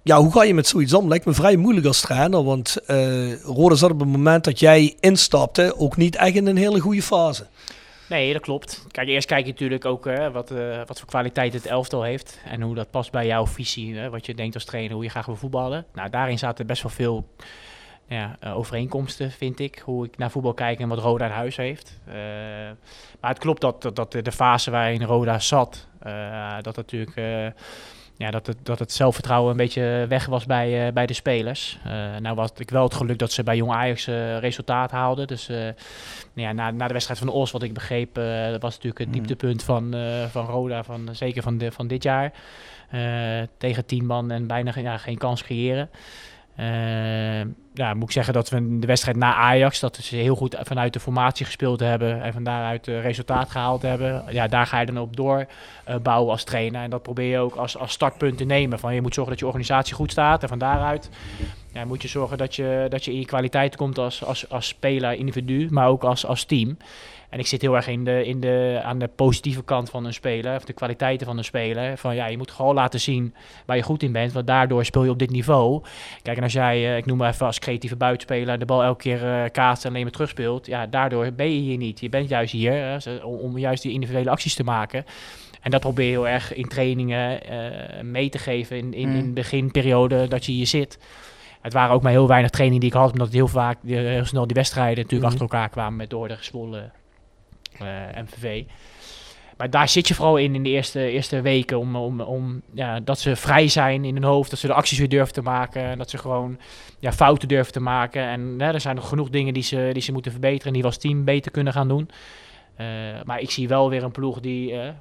Ja, hoe ga je met zoiets om? Lijkt me vrij moeilijk als trainer. Want eh Rode zat op het moment dat jij instapte ook niet echt in een hele goede fase. Nee, dat klopt. Kijk, eerst kijk je natuurlijk ook eh, wat, eh, wat voor kwaliteit het elftal heeft. En hoe dat past bij jouw visie. Hè, wat je denkt als trainer, hoe je graag wil voetballen. Nou, daarin zaten best wel veel ja, overeenkomsten, vind ik. Hoe ik naar voetbal kijk en wat Roda in huis heeft. Maar het klopt dat, dat, dat de fase waarin Roda zat, dat natuurlijk... ja, dat, het, dat het zelfvertrouwen een beetje weg was bij, eh, bij de spelers. Eh, nou was ik wel het geluk dat ze bij Jong Ajax eh, resultaat haalden. Dus nou ja, na, na de wedstrijd van Os, wat ik begreep, dat was natuurlijk het Mhm. dieptepunt van, van Roda, van, zeker van, de, van dit jaar. Tegen tien man en bijna ja, geen kans creëren. Eh, ja, moet ik zeggen dat we in de wedstrijd na Ajax, dat ze heel goed vanuit de formatie gespeeld hebben en van daaruit eh, resultaat gehaald hebben. Ja, daar ga je dan op door eh, bouwen als trainer. En dat probeer je ook als, als startpunt te nemen. Van, je moet zorgen dat je organisatie goed staat en van daaruit ja, moet je zorgen dat je, dat je in je kwaliteit komt als, als, als speler, individu, maar ook als, als team. En ik zit heel erg in de, in de, aan de positieve kant van een speler, of de kwaliteiten van een speler. Van ja, je moet gewoon laten zien waar je goed in bent, want daardoor speel je op dit niveau. Kijk, en als jij, eh, ik noem maar even als creatieve buitenspeler, de bal elke keer eh kaatst en alleen maar terugspeelt, ja, daardoor ben je hier niet. Je bent juist hier ze- om, om juist die individuele acties te maken. En dat probeer je heel erg in trainingen eh, mee te geven in, in, in de beginperiode dat je hier zit. Het waren ook maar heel weinig trainingen die ik had, omdat het heel vaak eh, heel snel die wedstrijden natuurlijk Mhm. achter elkaar kwamen met Dordrecht, Zwolle, eh MVV. maar daar zit je vooral in in de eerste, eerste weken. Om, om, om, ja, dat ze vrij zijn in hun hoofd. Dat ze de acties weer durven te maken. En dat ze gewoon ja, fouten durven te maken. En er zijn nog genoeg dingen die ze, die ze moeten verbeteren. En die we als team beter kunnen gaan doen. Uh, maar ik zie wel weer een ploeg die, uh, uh,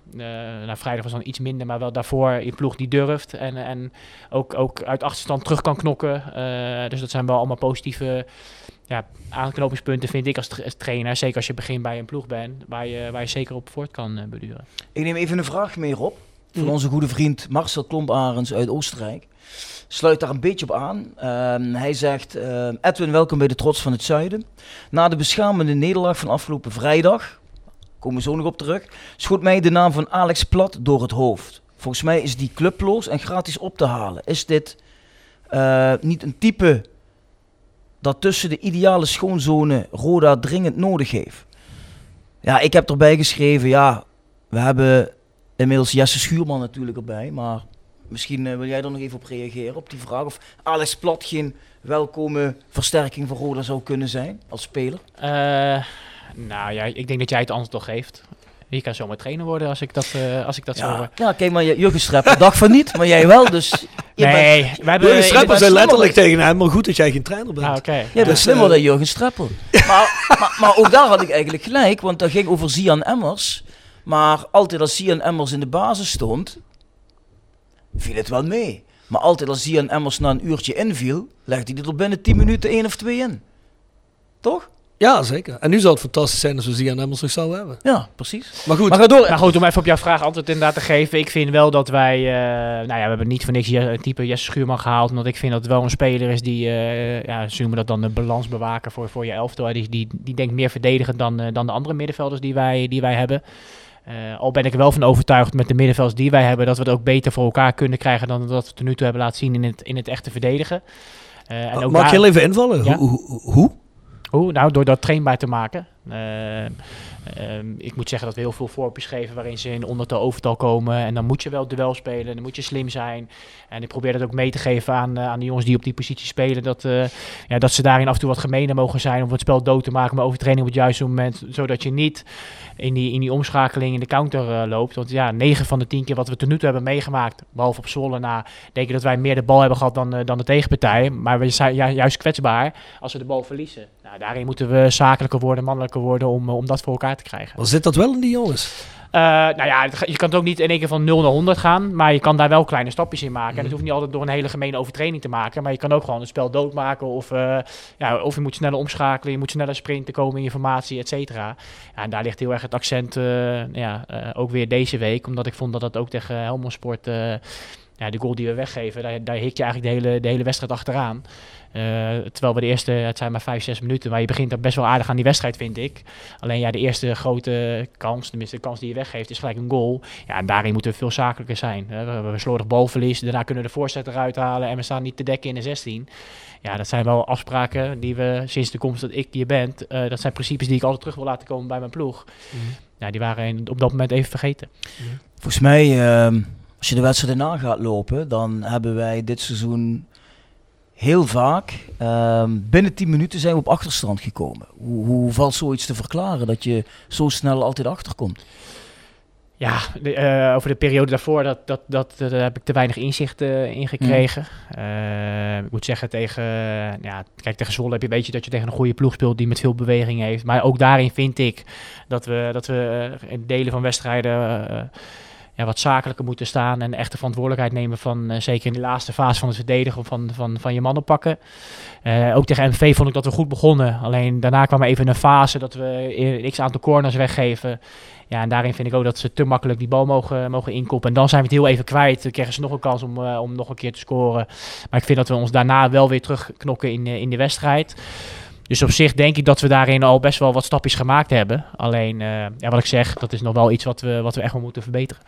nou, vrijdag was dan iets minder, maar wel daarvoor een ploeg die durft en, en ook, ook uit achterstand terug kan knokken. dus dat zijn wel allemaal positieve ja, aanknopingspunten, vind ik als, tra als, trainer. Zeker als je begint bij een ploeg bent, waar je, waar je zeker op voort kan beduren. Ik neem even een vraag meer op van onze goede vriend Marcel Klomp-Arends uit Oostenrijk. Sluit daar een beetje op aan. Uh, hij zegt, uh, Edwin, welkom bij de Trots van het Zuiden. Na de beschamende nederlaag van afgelopen vrijdag, komen zo nog op terug, schoot mij de naam van Alex Plat door het hoofd. Volgens mij is die clubloos en gratis op te halen. Is dit uh, niet een type dat tussen de ideale schoonzone Roda dringend nodig heeft? Ja, ik heb erbij geschreven, ja, we hebben inmiddels Jesse Schuurman natuurlijk erbij, maar misschien uh, wil jij er nog even op reageren, op die vraag. Of Alex Plat geen welkome versterking voor Roda zou kunnen zijn als speler? Uh, nou ja, ik denk dat jij het antwoord toch geeft. Je kan zomaar trainer worden als ik dat, uh, als ik dat ja. zo hoor. Ja, kijk maar, Jurgen Streppel dacht van niet, maar jij wel, dus... Nee, bent, wij hebben... Jurgen Streppel zei letterlijk tegen hem, maar goed dat jij geen trainer bent. Ah, oké. Jij bent Dus, slimmer eh, dan Jurgen Streppel. maar, maar, maar ook daar had ik eigenlijk gelijk, want dat ging over Zian Emmers. Maar altijd als Zian Emmers in de basis stond, viel het wel mee. Maar altijd als Zian Emmers na een uurtje inviel, legde hij er binnen 10 minuten één of twee in. Toch? Ja, zeker. En nu zou het fantastisch zijn als we Zian Emmers nog zouden hebben. Ja, precies. Maar goed, Maar ga door. Nou goed, om even op jouw vraag antwoord inderdaad te geven. Ik vind wel dat wij, eh, nou ja, we hebben niet voor niks Je- een type Jesse Schuurman gehaald. Omdat ik vind dat het wel een speler is die, eh, ja, ze noemen dat dan een balansbewaker voor, voor je elftal. Die, die, die denkt meer verdedigend dan, eh, dan de andere middenvelders die wij, die wij hebben. Al ben ik er wel van overtuigd met de middenvelders die wij hebben, dat we het ook beter voor elkaar kunnen krijgen dan dat we tot nu toe hebben laten zien in het, in het echte verdedigen. Eh, en ook mag ik daar- heel even invallen? Ja. Hoe? hoe, hoe? Hoe? Nou, door dat trainbaar te maken. Eh, ehm, ik moet zeggen dat we heel veel voorbeelden geven waarin ze in ondertal overtal komen. En dan moet je wel duel spelen, dan moet je slim zijn. En ik probeer dat ook mee te geven aan, eh, aan de jongens die op die positie spelen. Dat, eh, ja, dat ze daarin af en toe wat gemener mogen zijn om het spel dood te maken. Maar overtraining op het juiste moment, zodat je niet in die, in die omschakeling in de counter eh, loopt. Want ja, 9 van de 10 keer wat we tot nu toe hebben meegemaakt, behalve op Zwolle na, denk ik dat wij meer de bal hebben gehad dan, dan de tegenpartij. Maar we zijn ju- juist kwetsbaar als we de bal verliezen. Nou, daarin moeten we zakelijker worden, mannelijker worden om, eh, om dat voor elkaar te krijgen. Dan zit dat wel in die jongens. Eh, nou ja, je kan het ook niet in één keer van 0 naar 100 gaan, maar je kan daar wel kleine stapjes in maken. En dat hoeft niet altijd door een hele gemene overtraining te maken, maar je kan ook gewoon het spel doodmaken of, eh, ja, of je moet sneller omschakelen, je moet sneller sprinten komen in je formatie, et cetera. Ja, en daar ligt heel erg het accent, ja, ook weer deze week, omdat ik vond dat dat ook tegen Helmond Sport, ja, de goal die we weggeven, daar, daar hik je eigenlijk de hele, de hele wedstrijd achteraan. Eh, terwijl we de eerste, het zijn maar 5, 6 minuten, maar je begint best wel aardig aan die wedstrijd, vind ik. Alleen ja, de eerste grote kans, tenminste de kans die je weggeeft, is gelijk een goal. Ja, en daarin moeten we veel zakelijker zijn. hè. We hebben een slordig balverlies, daarna kunnen we de voorzet eruit halen en we staan niet te dekken in de 16. Ja, dat zijn wel afspraken die we sinds de komst dat ik hier ben, eh, dat zijn principes die ik altijd terug wil laten komen bij mijn ploeg. Ja, die waren in- op dat moment even vergeten. Volgens mij, ehm, als je de wedstrijd na gaat lopen, dan hebben wij dit seizoen heel vaak ehm, binnen 10 minuten zijn we op achterstand gekomen. Hoe, hoe valt zoiets te verklaren dat je zo snel altijd achterkomt? Ja, eh, over de periode daarvoor, dat, dat, dat, heb ik te weinig inzicht eh, in gekregen. Eh, ik moet zeggen, tegen, ja, kijk, tegen Zwolle heb je, weet je dat je tegen een goede ploeg speelt die met veel beweging heeft. Maar ook daarin vind ik dat we, dat we delen van wedstrijden wat zakelijker moeten staan en echt de verantwoordelijkheid nemen van, eh, zeker in de laatste fase van het verdedigen, van, van, van je mannen pakken. Eh, ook tegen MV vond ik dat we goed begonnen. Alleen daarna kwam even een fase dat we een x aantal corners weggeven. Ja, en daarin vind ik ook dat ze te makkelijk die bal mogen, mogen inkoppen. En dan zijn we het heel even kwijt. Dan krijgen ze nog een kans om, eh, om nog een keer te scoren. Maar ik vind dat we ons daarna wel weer terugknokken in, in de wedstrijd. Dus op zich denk ik dat we daarin al best wel wat stapjes gemaakt hebben. Alleen, eh, ja, wat ik zeg, dat is nog wel iets wat we, wat we echt wel moeten verbeteren.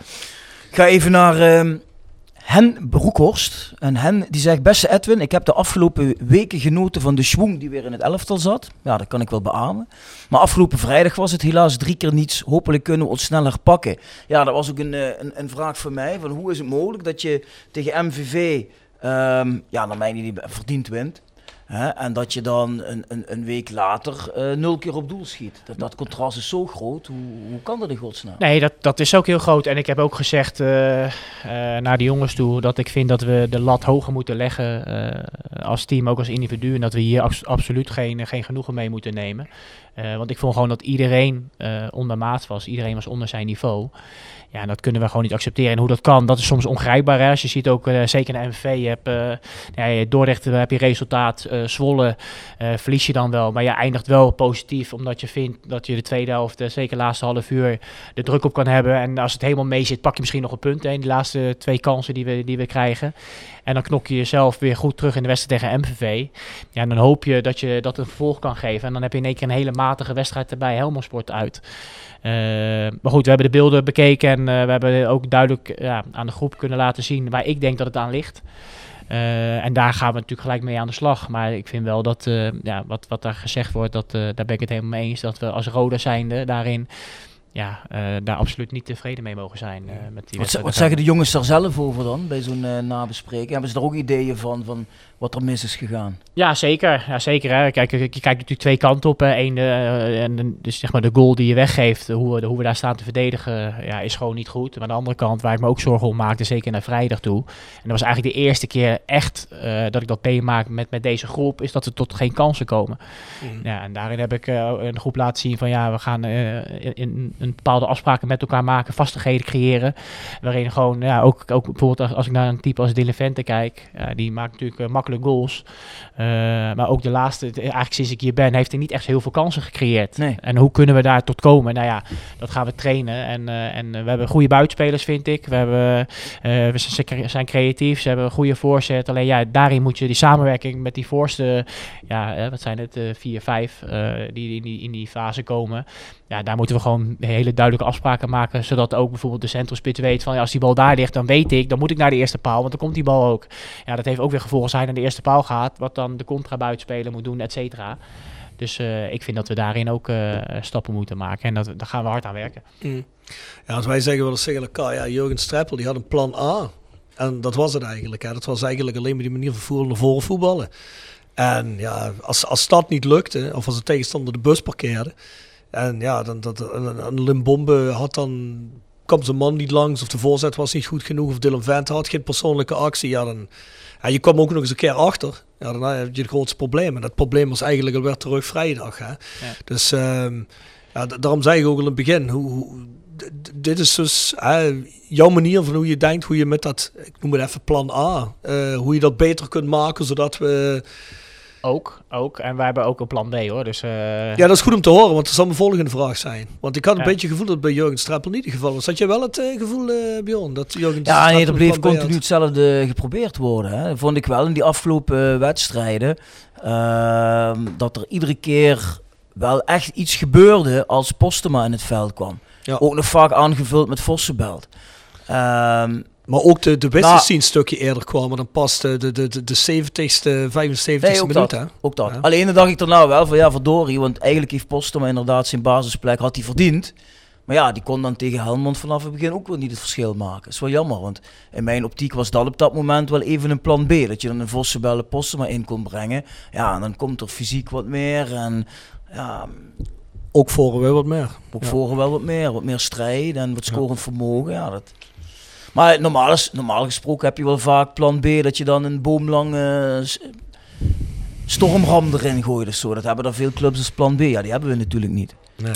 Ik ga even naar ehm, Hen Broekhorst. En Hen die zegt, beste Edwin, ik heb de afgelopen weken genoten van de schwung die weer in het elftal zat. Ja, dat kan ik wel beamen. Maar afgelopen vrijdag was het helaas drie keer niets. Hopelijk kunnen we ons sneller pakken. Ja, dat was ook een, eh, een, een vraag voor mij. Van hoe is het mogelijk dat je tegen MVV, ehm, ja, naar mij niet verdiend wint. Hè? En dat je dan een, een, een week later eh, nul keer op doel schiet. Dat, contrast is zo groot. Hoe, hoe kan dat in godsnaam? Nee, dat, dat is ook heel groot. En ik heb ook gezegd eh, eh, naar de jongens toe dat ik vind dat we de lat hoger moeten leggen als team, ook als individu. En dat we hier abs- absoluut geen, geen genoegen mee moeten nemen. Want ik vond gewoon dat iedereen eh onder maat was. Iedereen was onder zijn niveau. Ja, dat kunnen we gewoon niet accepteren. En hoe dat kan, dat is soms ongrijpbaar. Als je ziet ook, eh, zeker in de MVV, je hebt eh, ja, Dordrecht eh, heb je resultaat, eh, Zwolle verlies je dan wel. Maar je eindigt wel positief, omdat je vindt dat je de tweede helft, zeker de laatste half uur, de druk op kan hebben. En als het helemaal mee zit, pak je misschien nog een punt. In de laatste twee kansen die we, die we krijgen. En dan knok je jezelf weer goed terug in de wedstrijd tegen MVV. Ja, en dan hoop je dat je dat een vervolg kan geven. En dan heb je in één keer een hele matige wedstrijd erbij, Helmond Sport uit. Eh, maar goed, we hebben de beelden bekeken en eh, we hebben ook duidelijk ja, aan de groep kunnen laten zien waar ik denk dat het aan ligt. Eh, en daar gaan we natuurlijk gelijk mee aan de slag. Maar ik vind wel dat, ja, wat, wat daar gezegd wordt, dat, daar ben ik het helemaal mee eens. Dat we als Roda zijnde daarin, ja, eh, daar absoluut niet tevreden mee mogen zijn. eh, met die Wat, ze- wat zeggen de jongens daar zelf over dan, bij zo'n eh, nabespreking? Hebben ze daar ook ideeën van, van wat er mis is gegaan? Ja, zeker. Ja, zeker hè. Kijk, je je kijkt natuurlijk twee kanten op. Hè. Eén, en dus zeg maar de goal die je weggeeft, hoe we, hoe we daar staan te verdedigen, ja, is gewoon niet goed. Maar aan de andere kant, waar ik me ook zorgen om maakte, zeker naar vrijdag toe. En dat was eigenlijk de eerste keer echt dat ik dat meemaak met, met deze groep, is dat er tot geen kansen komen. Ja, en daarin heb ik een groep laten zien van ja, we gaan in, in een bepaalde afspraken met elkaar maken, vastigheden creëren. Waarin gewoon, ja, ook, ook bijvoorbeeld als, als ik naar een type als Dylan Vente kijk, ja, die maakt natuurlijk eh, makkelijk goals. Eh, maar ook de laatste, eigenlijk sinds ik hier ben, heeft hij niet echt heel veel kansen gecreëerd. Nee. En hoe kunnen we daar tot komen? Nou ja, dat gaan we trainen. En, eh, en we hebben goede buitenspelers, vind ik. We, hebben, we zijn- zijn creatief, ze hebben een goede voorzet. Alleen ja, daarin moet je die samenwerking met die voorste, ja, wat zijn het, vier, vijf, die in die, in die fase komen. Ja, daar moeten we gewoon hele duidelijke afspraken maken. Zodat ook bijvoorbeeld de centrumspits weet van ja, als die bal daar ligt, dan weet ik, dan moet ik naar de eerste paal. Want dan komt die bal ook. Ja, dat heeft ook weer gevolgen hij naar de eerste paal gaat. Wat dan de contra buitenspeler moet doen, et cetera. Dus eh, ik vind dat we daarin ook eh, stappen moeten maken. En dat, daar gaan we hard aan werken. Mm. Ja, als wij zeggen wel eens tegen elkaar, ja, Jurgen Streppel die had een plan A. En dat was het eigenlijk. Hè. Dat was eigenlijk alleen maar die manier van naar voren voetballen. En ja, als, als dat niet lukte, of als de tegenstander de bus parkeerde. En ja, dan dat een, Limbombe had dan kwam zijn man niet langs, of de voorzet was niet goed genoeg, of Dylan Vente had geen persoonlijke actie. Ja, dan, ja, je kwam ook nog eens een keer achter. Ja, dan heb je het grootste probleem. En dat probleem was eigenlijk alweer terug vrijdag. Hè. Dus ehm, ja, daarom zei ik ook al in het begin, hoe, dit is dus hè, jouw manier van hoe je denkt, hoe je met dat, ik noem het even plan A, eh, hoe je dat beter kunt maken, zodat we... Ook, ook. En wij hebben ook een plan B hoor. Dus, eh, Ja, dat is goed om te horen, want dat zal mijn volgende vraag zijn. Want ik had een Ja. beetje het gevoel dat het bij Jurgen Streppel niet het geval was. Had jij wel het eh, gevoel, eh Bjorn, dat Jurgen Ja, nee, er bleef continu hetzelfde geprobeerd worden. Hè. Vond ik wel in die afgelopen wedstrijden. ehm, dat er iedere keer wel echt iets gebeurde als Postema in het veld kwam. Ja. Ook nog vaak aangevuld met Vossenbelt. Ehm, Maar ook de, de Nou- wisselste een stukje eerder kwamen dan pas de, de, de, de, de 70ste, 75ste Nee, minuut. dat. Hè? Ook dat. Ja. Alleen dan dacht ik er nou wel van ja, verdorie. Want eigenlijk heeft Postema inderdaad zijn basisplek had hij verdiend. Maar ja, die kon dan tegen Helmond vanaf het begin ook wel niet het verschil maken. Dat is wel jammer, want in mijn optiek was dat op dat moment wel even een plan B. Dat je dan een Vossenbellen Postema in kon brengen. Ja, en dan komt er fysiek wat meer en ja, Ook voor we wat meer. ook Ja. voor wel wat meer. Wat meer strijd en wat scorend vermogen. Ja, dat... Maar normaal, is, normaal gesproken heb je wel vaak plan B dat je dan een boomlang eh, stormram erin gooit of zo. Dat hebben er veel clubs als plan B. Ja, die hebben we natuurlijk niet. Nee.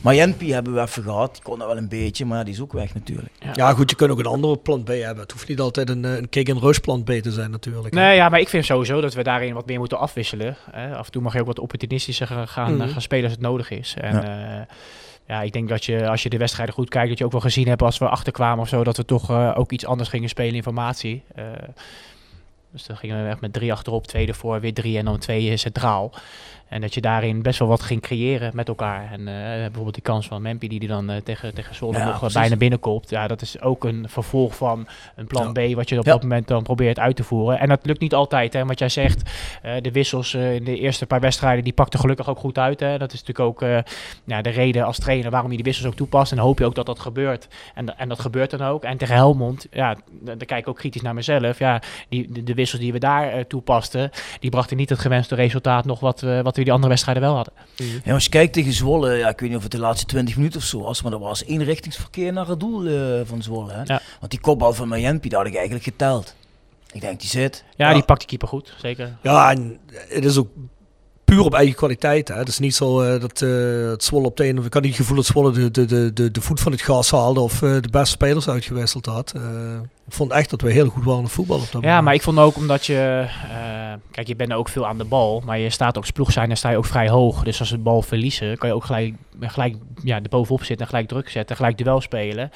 Maar Jenpi hebben we even gehad. Die kon dat wel een beetje, maar ja, die is ook weg natuurlijk. Ja, goed, je kunt ook een andere plan B hebben. Het hoeft niet altijd een, eh, een kick-and-rush plan B te zijn natuurlijk. Nee, ja, maar ik vind sowieso dat we daarin wat meer moeten afwisselen. Hè. Af en toe mag je ook wat opportunistischer gaan, gaan, Mhm. gaan spelen als het nodig is. En Ja. Ja, ik denk dat je, als je de wedstrijden goed kijkt, dat je ook wel gezien hebt als we achterkwamen of zo, dat we toch eh, ook iets anders gingen spelen in formatie. Eh, dus dan gingen we echt met drie achterop, twee ervoor, weer drie en dan twee eh, centraal. En dat je daarin best wel wat ging creëren met elkaar. En eh, bijvoorbeeld die kans van Mempi die die dan eh, tegen, tegen Zwolle Ja, nog eh, precies. bijna binnenkomt. Ja, dat is ook een vervolg van een plan B wat je op Ja. dat moment dan probeert uit te voeren. En dat lukt niet altijd. Hè, wat jij zegt, de wissels in de eerste paar wedstrijden, die pakten gelukkig ook goed uit. Hè. Dat is natuurlijk ook ja, de reden als trainer waarom je die wissels ook toepast. En dan hoop je ook dat dat gebeurt. En, en dat gebeurt dan ook. En tegen Helmond, ja, daar kijk ik ook kritisch naar mezelf. Ja, die, de, de wissels die we daar toepasten, die brachten niet het gewenste resultaat nog wat, wat we die andere wedstrijden wel hadden. Ja, als je kijkt tegen Zwolle, ja, ik weet niet of het de laatste 20 minuten of zo was, maar dat was eenrichtingsverkeer naar het doel eh, van Zwolle. Hè? Ja. Want die kopbal van Mayempi, dat had ik eigenlijk geteld. Ik denk, die zit. Ja, Ja. die pakt de keeper goed, zeker. Ja, en het is ook puur op eigen kwaliteit. Hè. Het is niet zo eh, dat eh, het Zwolle op de ene... Ik had niet het gevoel dat Zwolle de, de, de, de, de voet van het gas haalde of eh, de beste spelers uitgewisseld had. Ik vond echt dat we heel goed waren in voetbal op dat Ja, moment. maar ik vond ook omdat je... eh, kijk, je bent ook veel aan de bal. Maar je staat ook als ploeg zijn, dan sta je ook vrij hoog. Dus als ze de bal verliezen, kan je ook gelijk, gelijk ja, er bovenop zitten en gelijk druk zetten. Gelijk duel spelen.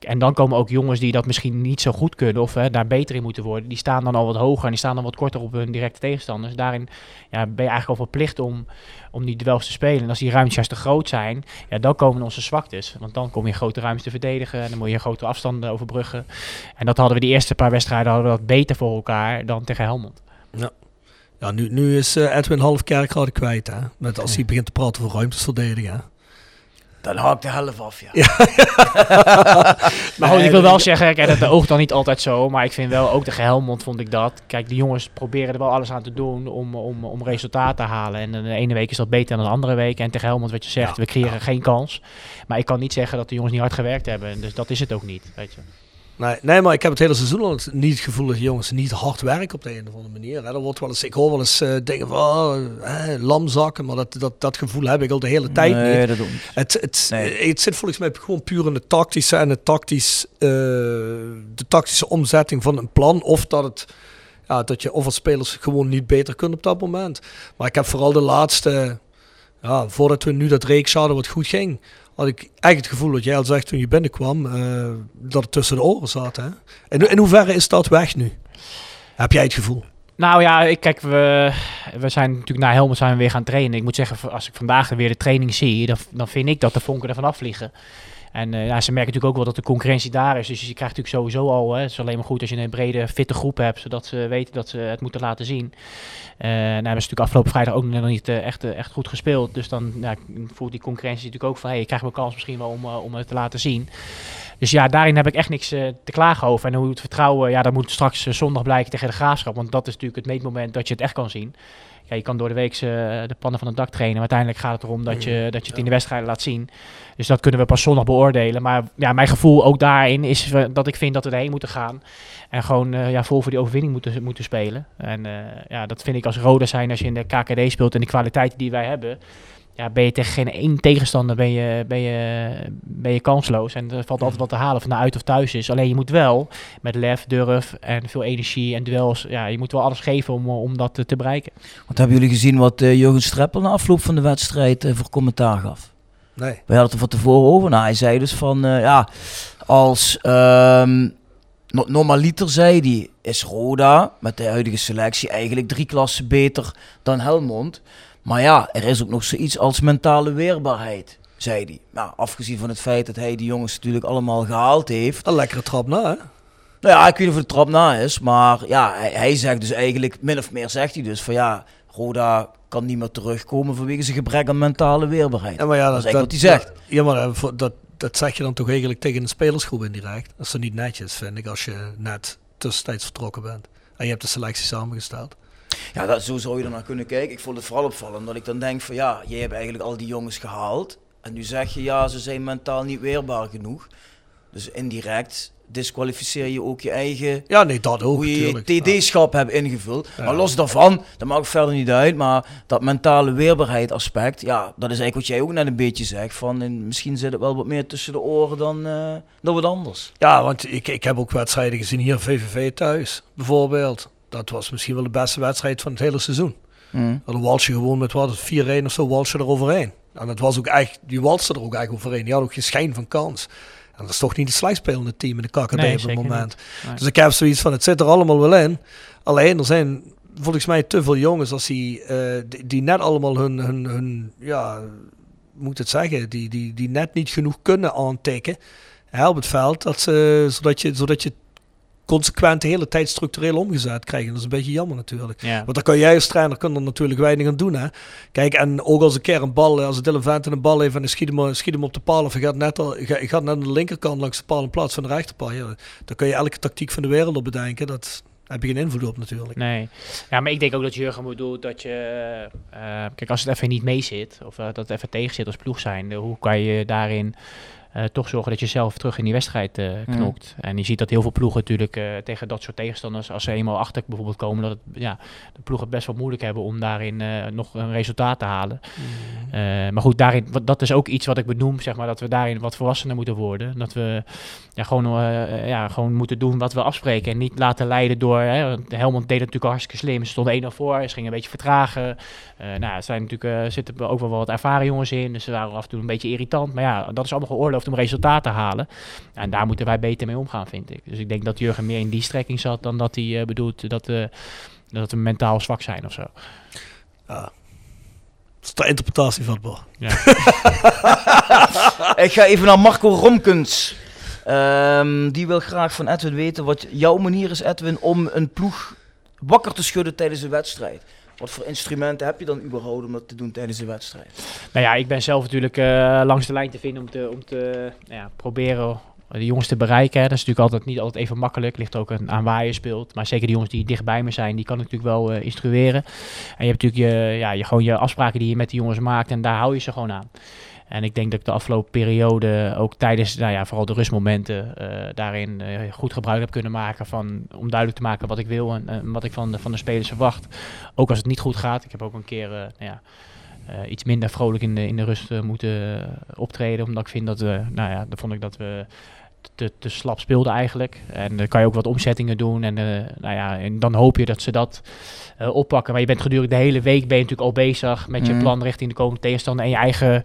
En dan komen ook jongens die dat misschien niet zo goed kunnen of hè, daar beter in moeten worden. Die staan dan al wat hoger en die staan dan wat korter op hun directe tegenstanders. Daarin ja, ben je eigenlijk al verplicht om, om die duels te spelen. En als die ruimtes juist te groot zijn, ja, dan komen onze zwaktes. Want dan kom je grote ruimtes te verdedigen en dan moet je grote afstanden overbruggen. En dat hadden we die eerste paar wedstrijden hadden we dat beter voor elkaar dan tegen Helmond. Ja, nu, nu is eh, Edwin Halfkerkrade kwijt. Hè? Met als Ja. hij begint te praten over ruimtes verdedigen. Dan haakt de helft af, ja. Maar goed, ik wil wel zeggen, kijk, dat oogt dan niet altijd zo. Maar ik vind wel, ook tegen Helmond vond ik dat. Kijk, de jongens proberen er wel alles aan te doen om, om, om resultaat te halen. En de ene week is dat beter dan de andere week. En tegen Helmond, wat je zegt, Ja, we creëren geen kans. Maar ik kan niet zeggen dat de jongens niet hard gewerkt hebben. Dus dat is het ook niet, weet je. Nee, nee, maar ik heb het hele seizoen al niet het gevoel dat jongens niet hard werken op de een of andere manier. Hè. Er wordt wel eens, ik hoor wel eens eh, dingen van oh, eh, lamzakken, maar dat, dat, dat gevoel heb ik al de hele tijd nee, niet. dat niet. Het, het, Nee. het zit volgens mij gewoon puur in de tactische en de, tactisch, eh, de tactische omzetting van een plan. Of dat, het, ja, dat je of als spelers gewoon niet beter kunt op dat moment. Maar ik heb vooral de laatste, ja, voordat we nu dat reeks hadden wat goed ging, had ik eigenlijk het gevoel dat jij al zegt toen je binnenkwam, eh, dat het tussen de oren zat. Hè? In, in hoeverre is dat weg nu? Heb jij het gevoel? Nou ja, ik, kijk, we, we zijn natuurlijk na Helmond zijn we weer gaan trainen. Ik moet zeggen, als ik vandaag weer de training zie, dan, dan vind ik dat de vonken ervan afvliegen. En eh, ja, ze merken natuurlijk ook wel dat de concurrentie daar is. Dus je krijgt natuurlijk sowieso al, hè, het is alleen maar goed als je een brede, fitte groep hebt, zodat ze weten dat ze het moeten laten zien. Eh nou hebben ze natuurlijk afgelopen vrijdag ook nog niet eh, echt, echt goed gespeeld. Dus dan ja, voelt die concurrentie natuurlijk ook van, hey, ik krijg wel kans misschien wel om, om het te laten zien. Dus ja, daarin heb ik echt niks te klagen over. En hoe het vertrouwen, ja, dat moet straks zondag blijken tegen de graafschap. Want dat is natuurlijk het meetmoment dat je het echt kan zien. Ja, je kan door de week eh, de pannen van het dak trainen. Maar uiteindelijk gaat het erom dat je, dat je het in de wedstrijden laat zien. Dus dat kunnen we pas zondag beoordelen. Maar ja, mijn gevoel ook daarin is dat ik vind dat we erheen moeten gaan. En gewoon eh, ja, vol voor die overwinning moeten, moeten spelen. En eh, ja, dat vind ik als rode zijn als je in de KKD speelt en de kwaliteiten die wij hebben. Ja, ben je tegen geen één tegenstander ben je, ben je, ben je kansloos. En er valt altijd wat te halen of het nou uit of thuis is. Alleen je moet wel met lef, durf en veel energie en duels. Ja, je moet wel alles geven om, om dat te, te bereiken. Want hebben jullie gezien wat eh, Jurgen Streppel na afloop van de wedstrijd eh, voor commentaar gaf? Nee. We hadden het er van tevoren over. Nou, hij zei dus van, eh, ja, als ehm no- normaliter zei hij, is Roda met de huidige selectie eigenlijk drie klassen beter dan Helmond. Maar ja, er is ook nog zoiets als mentale weerbaarheid, zei hij. Nou, afgezien van het feit dat hij die jongens natuurlijk allemaal gehaald heeft. Een lekkere trap na, hè? Nou ja, ik weet niet of het de trap na is, maar ja, hij, hij zegt dus eigenlijk, min of meer zegt hij dus van ja, Roda kan niet meer terugkomen vanwege zijn gebrek aan mentale weerbaarheid. Ja, maar ja, dat, is eigenlijk wat hij zegt. Ja, maar eh, dat, dat zeg je dan toch eigenlijk tegen een spelersgroep indirect. Dat is niet netjes, vind ik, als je net tussentijds vertrokken bent. En je hebt de selectie samengesteld. Ja, dat, zo zou je er naar kunnen kijken. Ik vond het vooral opvallend dat ik dan denk van ja, jij hebt eigenlijk al die jongens gehaald. En nu zeg je ja, ze zijn mentaal niet weerbaar genoeg. Dus indirect disqualificeer je ook je eigen Ja, nee, dat ook hoe je TD-schap hebt ingevuld. Ja. Maar los daarvan, dat maakt verder niet uit, maar dat mentale weerbaarheid aspect, ja, dat is eigenlijk wat jij ook net een beetje zegt. Van, en misschien zit het wel wat meer tussen de oren dan, eh, dan wat anders. Ja, want ik, ik heb ook wedstrijden gezien hier, VVV thuis bijvoorbeeld. Dat was misschien wel de beste wedstrijd van het hele seizoen. Mm. Dan wals je gewoon met wat, 4-1 of zo, wals je er overheen. En dat was ook echt, die walste er ook eigenlijk overheen. Die had ook geen schijn van kans. En dat is toch niet het slechtspelende team in de KKD Nee, op het moment. Nee. Dus ik heb zoiets van, het zit er allemaal wel in. Alleen, er zijn volgens mij te veel jongens als die, eh, die, die net allemaal hun, hun, hun ja, moet het zeggen, die, die, die net niet genoeg kunnen aantikken hè, op het veld, dat ze, zodat, je, zodat je consequent de hele tijd structureel omgezet krijgen. Dat is een beetje jammer natuurlijk. Ja. Want dan kan jij als trainer kan er natuurlijk weinig aan doen. Hè? Kijk, en ook als een keer een bal, als Dylan Venten een bal heeft en hij schiet hem, schiet hem op de paal of hij gaat net, al, gaat, gaat net aan de linkerkant langs de paal in plaats van de rechterpaal. Ja, dan kun je elke tactiek van de wereld op bedenken. Dat daar heb je geen invloed op natuurlijk. Nee. Ja, maar ik denk ook dat Jurgen moet doen dat je... eh, kijk, als het even niet mee zit, of eh, dat het even tegen zit als ploeg zijn, hoe kan je daarin eh, toch zorgen dat je zelf terug in die wedstrijd eh, knokt. En je ziet dat heel veel ploegen natuurlijk eh, tegen dat soort tegenstanders, als ze eenmaal achter bijvoorbeeld komen, dat het, ja, de ploegen best wel moeilijk hebben om daarin nog een resultaat te halen. Eh, maar goed, daarin, wat, dat is ook iets wat ik benoem, zeg maar, dat we daarin wat volwassener moeten worden. Dat we ja, gewoon, ja, gewoon moeten doen wat we afspreken en niet laten leiden door, hè, Helmond deed het natuurlijk hartstikke slim. Ze stonden 1-0 voor, ze gingen een beetje vertragen. Nou, er zijn natuurlijk, zitten ook wel wat ervaren jongens in, dus ze waren af en toe een beetje irritant. Maar ja, dat is allemaal geoorloofd om resultaat te halen. En daar moeten wij beter mee omgaan, vind ik. Dus ik denk dat Jurgen meer in die strekking zat dan dat hij eh, bedoelt dat, we dat we mentaal zwak zijn of zo. Ja. Dat is de interpretatie van het bal. Ja. Ik ga even naar Marco Romkens. Ehm, die wil graag van Edwin weten wat jouw manier is, Edwin, om een ploeg wakker te schudden tijdens een wedstrijd. Wat voor instrumenten heb je dan überhaupt om dat te doen tijdens een wedstrijd? Nou ja, ik ben zelf natuurlijk eh, langs de lijn te vinden om te, om te nou ja, proberen de jongens te bereiken. Dat is natuurlijk altijd niet altijd even makkelijk. Ligt ook aan waar je speelt. Maar zeker de jongens die dicht bij me zijn, die kan ik natuurlijk wel eh, instrueren. En je hebt natuurlijk je, ja, je, gewoon je afspraken die je met die jongens maakt en daar hou je ze gewoon aan. En ik denk dat ik de afgelopen periode ook tijdens, nou ja, vooral de rustmomenten, eh, daarin eh, goed gebruik heb kunnen maken van, om duidelijk te maken wat ik wil en, wat ik van de, van de spelers verwacht. Ook als het niet goed gaat. Ik heb ook een keer, eh, nou ja, iets minder vrolijk in de, in de rust moeten optreden. Omdat ik vind dat we, nou ja, dan vond ik dat we te, te slap speelden eigenlijk. En dan kan je ook wat omzettingen doen. En, eh, nou ja, en dan hoop je dat ze dat eh, oppakken. Maar je bent gedurende de hele week ben je natuurlijk al bezig met je Mhm. plan richting de komende tegenstander en je eigen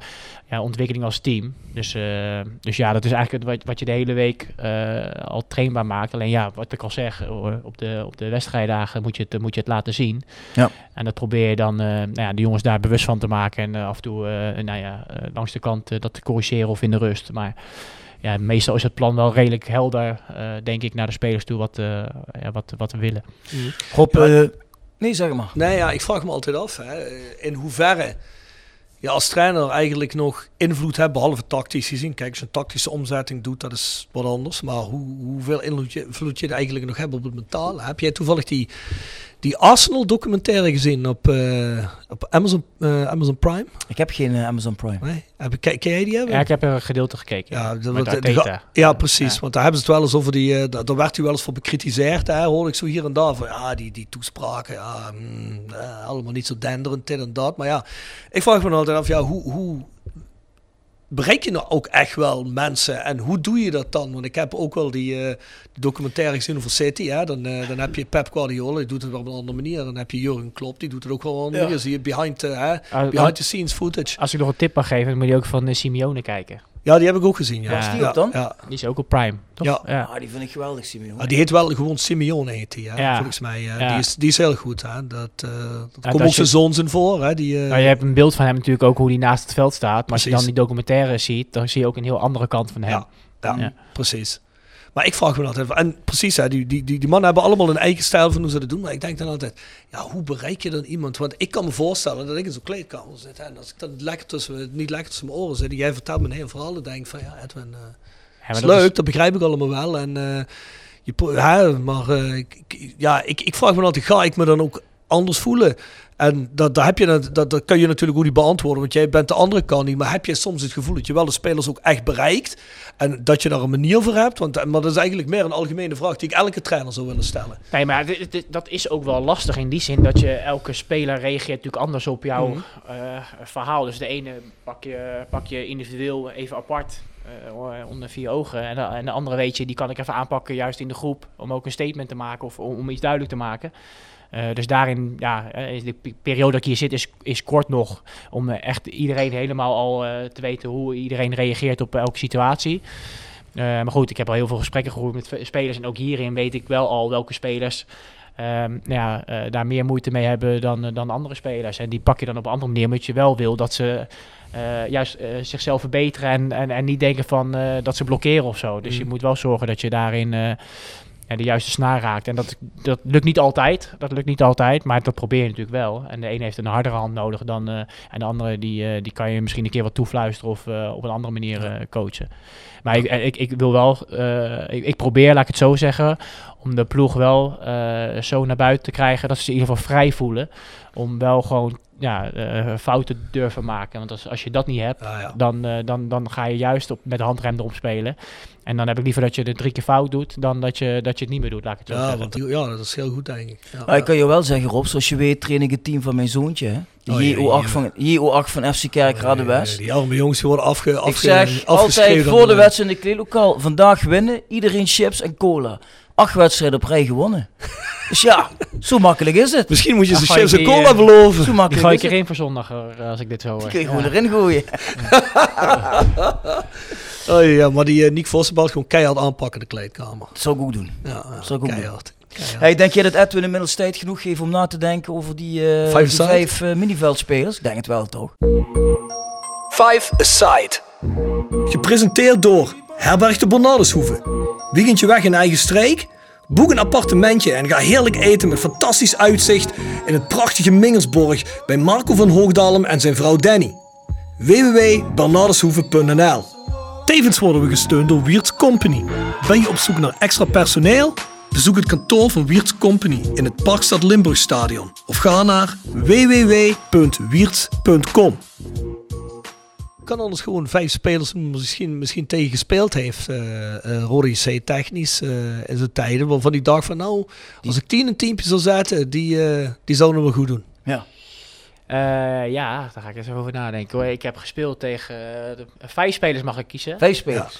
ja, ontwikkeling als team. Dus, eh, dus ja, dat is eigenlijk wat, wat je de hele week al trainbaar maakt. Alleen ja, wat ik al zeg, op de, op de wedstrijddagen moet je, het, moet je het laten zien. Ja. En dat probeer je dan nou ja, de jongens daar bewust van te maken. En af en toe nou ja, langs de kant dat te corrigeren of in de rust. Maar ja, meestal is het plan wel redelijk helder, eh, denk ik, naar de spelers toe wat, eh, ja, wat, wat we willen. Rob, Ja. eh, nee, zeg maar. Nee, ja, ik vraag me altijd af hè, in hoeverre je als trainer eigenlijk nog invloed hebt, behalve tactisch gezien. Kijk, als je een tactische omzetting doet, dat is wat anders. Maar hoe, hoeveel invloed je, invloed je er eigenlijk nog hebt op het mentale? Heb jij toevallig die, die Arsenal documentaire gezien op, eh, op Amazon, eh, Amazon Prime? Ik heb geen eh, Amazon Prime. Nee? Heb, ken, ken jij die hebben? Ja, ik heb er een gedeelte gekeken. Ja, ga- ja, precies. Ja. Want daar hebben ze het wel eens over die. daar, daar werd hij wel eens voor bekritiseerd. Hè, hoorde ik zo hier en daar. Van ja, die, die toespraken. Ja, mm, eh, allemaal niet zo denderend, dit en dat. Maar ja, ik vraag me altijd af. Ja, hoe, hoe bereik je nou ook echt wel mensen? En hoe doe je dat dan? Want ik heb ook wel die, eh, die documentaire gezien over City. Hè? Dan, eh, dan heb je Pep Guardiola, die doet het wel op een andere manier. Dan heb je Jurgen Klopp, die doet het ook wel op een andere Ja. manier. Zie je behind, the, hè? Ah, behind the scenes footage. Als ik nog een tip mag geven, dan moet je ook van uh, Simeone kijken. Ja, die heb ik ook gezien. Ja. Die op dan? Ja. Die is ook op Prime, toch? Ja. ja. Ah, die vind ik geweldig, Simeon. Ah, die heet wel gewoon Simeone, heet die, hè? Ja. volgens mij. eh, Ja. die, is, die is heel goed. Hè? Dat, eh dat komt ook je- zijn zoons in voor. Hè? Die, eh, Nou, je hebt een beeld van hem natuurlijk ook hoe hij naast het veld staat. Maar als je dan die documentaire ziet, dan zie je ook een heel andere kant van hem. Ja. ja, Ja. precies. Maar ik vraag me altijd, en precies, hè, die, die, die, die mannen hebben allemaal een eigen stijl van hoe ze dat doen. Maar ik denk dan altijd, ja, hoe bereik je dan iemand? Want ik kan me voorstellen dat ik in zo'n kleedkamer zit. Hè, en als ik dan lekker tussen, niet lekker tussen mijn oren zit. En jij vertelt me een heel verhaal. Dan denk ik van, ja, Edwin, eh, Ja, dat is leuk, dat begrijp ik allemaal wel. En, eh, je, ja, maar eh, ik- ja, ik, ik vraag me altijd, ga ik me dan ook anders voelen? En dat, dat, heb je, dat, dat, kan je natuurlijk ook niet beantwoorden, want jij bent de andere kant niet. Maar heb je soms het gevoel dat je wel de spelers ook echt bereikt en dat je daar een manier voor hebt? Want, maar dat is eigenlijk meer een algemene vraag die ik elke trainer zou willen stellen. Nee, maar dit- dit- dat is ook wel lastig in die zin dat je elke speler reageert natuurlijk anders op jouw Mhm. eh, verhaal. Dus de ene pak je, pak je individueel even apart eh, onder vier ogen. En de, en de andere weet je, die kan ik even aanpakken juist in de groep om ook een statement te maken of om, om iets duidelijk te maken. Eh, dus daarin, ja, eh, is de pe- periode dat ik hier zit is, is kort nog om eh, echt iedereen helemaal al te weten hoe iedereen reageert op elke situatie. Maar goed, ik heb al heel veel gesprekken gevoerd met spelers. En ook hierin weet ik wel al welke spelers ehm, nou ja, daar meer moeite mee hebben dan, dan andere spelers. En die pak je dan op een andere manier, omdat je wel wil dat ze juist zichzelf verbeteren en, en, en niet denken van dat ze blokkeren of zo. Dus je Mm. moet wel zorgen dat je daarin ja, de juiste snaar raakt. En dat, dat lukt niet altijd. Dat lukt niet altijd, maar dat probeer je natuurlijk wel. En de ene heeft een hardere hand nodig dan eh, en de andere die, eh, die kan je misschien een keer wat toefluisteren of eh, op een andere manier coachen. Maar ik, ik, ik wil wel, ik, ik probeer, laat ik het zo zeggen, om de ploeg wel zo naar buiten te krijgen dat ze zich in ieder geval vrij voelen. Om wel gewoon ja, eh, fouten te durven maken. Want als, als je dat niet hebt, ja. dan, eh, dan, dan ga je juist op, met de handrem erop spelen. En dan heb ik liever dat je het drie keer fout doet, dan dat je, dat je het niet meer doet, laat ik het zo Ja, zeggen. want, die- ja, dat is heel goed, ik. Ja, Maar ik kan je wel zeggen, Rob, zoals je weet train ik het team van mijn zoontje. Hè? De Oh, ja, JO8, ja. van, JO8 van FC Kerkrade West. Die arme jongens die worden afge, afge, Ik zeg afgeschreven altijd voor de wedstrijd in de kleedlokaal, vandaag winnen, iedereen chips en cola. Acht wedstrijden op rij gewonnen. dus ja, zo makkelijk is het. Misschien moet je ze ga je chips en die, cola eh, beloven. Zo Die makkelijk gooi ik erin voor zondag, eh, als ik dit zo hoor. Die kun je Ja. gewoon erin gooien. Oh, ja, maar die uh, Nick Vossenbalt gewoon keihard aanpakken de kleedkamer. Dat zou ik ook doen. Ja, Dat zou ik ook doen. keihard. keihard. Hey, denk je dat Edwin inmiddels tijd genoeg geeft om na te denken over die, eh, aside? vijf eh, miniveldspelers? Ik denk het wel, toch? Five Aside. Gepresenteerd door Herberg de Bernardeshoeve. Weekendje weg in eigen streek? Boek een appartementje en ga heerlijk eten met fantastisch uitzicht in het prachtige Mingelsborg bij Marco van Hoogdalem en zijn vrouw Danny. www.bernardeshoeve.nl Tevens worden we gesteund door Wiert's Company. Ben je op zoek naar extra personeel? Bezoek het kantoor van Wiert's Company in het Parkstad Limburgstadion of ga naar www.wiert.com kan anders gewoon vijf spelers misschien, misschien tegen gespeeld heeft. eh uh, Rory C. technisch eh, in zijn tijden. Waarvan ik dacht van nou, als ik tien een teampje zou zetten, die, eh, die zouden we goed doen. Ja. Eh, ja, daar ga ik eens even over nadenken. Hoor. Ik heb gespeeld tegen eh, de, vijf spelers mag ik kiezen. Vijf spelers.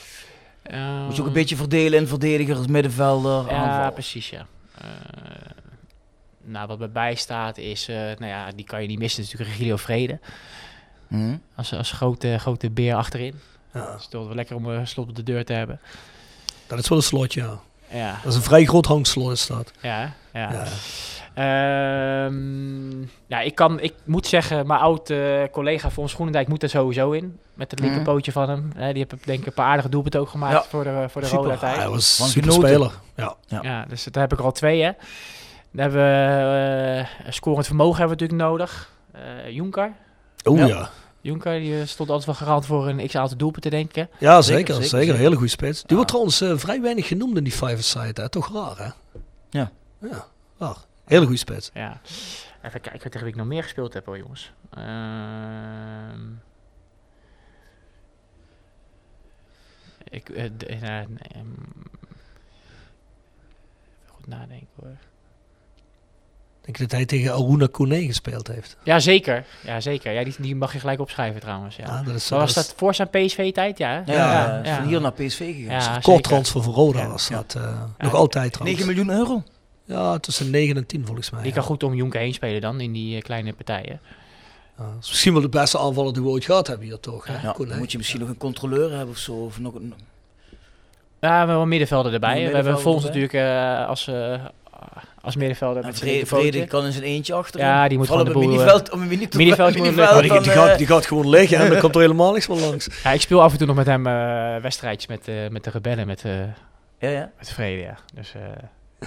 Ehm, Moet je ook een beetje verdelen in verdedigers, middenvelder, Ja, aanval. precies, ja. Eh, nou, wat erbij staat is, eh, nou ja, die kan je niet missen, is natuurlijk Regilio Vrede. Hm? Als, als grote, grote beer achterin. Ja. Dus het is wel lekker om een slot op de deur te hebben. Dat is wel een slotje, ja. Ja, Dat is een vrij groot hangslot is dat. ja, ja. Ja. Ehm, ja, ik, kan, ik moet zeggen, mijn oud eh, collega Fons Groenendijk moet er sowieso in. Met het Mhm. linkerpootje van hem. Eh, die heeft denk ik een paar aardige doelpunten ook gemaakt Ja. voor de, voor de Super. Roda tijd. Hij was Van super speler. Ja. Ja. Ja, dus daar heb ik er al twee, hè. Dan hebben we eh, scorend vermogen hebben we natuurlijk nodig. Eh Jonker. Oeh Ja. Ja. ja. Jonker die eh, stond altijd wel garant voor een x-aantal doelpunten, denk ik. hè. zeker, Zeker, zeker. zeker, Een hele goede spits. Die Ja. wordt trouwens eh, vrij weinig genoemd in die five-a-side. hè. Toch raar, hè? Ja. Ja, raar. Hele goede spits. Ja. Even kijken tegen wie ik nog meer gespeeld heb, hoor, jongens. Ehm ik, eh, eh, nee, even goed nadenken, hoor. Denk dat hij tegen Aruna Kone gespeeld heeft? Ja, zeker. Ja, zeker. Ja, die, die mag je gelijk opschrijven, trouwens. Ja. Ja, dat is, was dat voor zijn PSV-tijd? Ja, hè? Ja, van hier naar PSV gegaan. Ja, kort zeker. transfer voor Roda Ja. was Ja. dat. eh, nog altijd trouwens. 9 miljoen euro. Ja, tussen 9 en 10 volgens mij. Die ja. kan goed om Jonker heen spelen dan, in die eh, kleine partijen. Ja, dat is misschien wel de beste aanvaller die we ooit gehad hebben hier toch. hè? Ja, dan moet je misschien nog een controleur hebben of zo. Of nog een, Ja, we hebben wel middenvelden erbij. We hebben erbij. natuurlijk eh, als, eh, als middenvelder en met kan in zijn eentje achter. Ja, die moet Vooral gewoon op de boel, miniveld, op een moet Ja, die, dan, die, gaat, eh, die gaat gewoon liggen en dan komt er helemaal niks van langs. Ja, ik speel af en toe nog met hem eh, wedstrijdjes met, eh, met de rebellen, met, eh Ja, ja. met Vrede, ja. Dus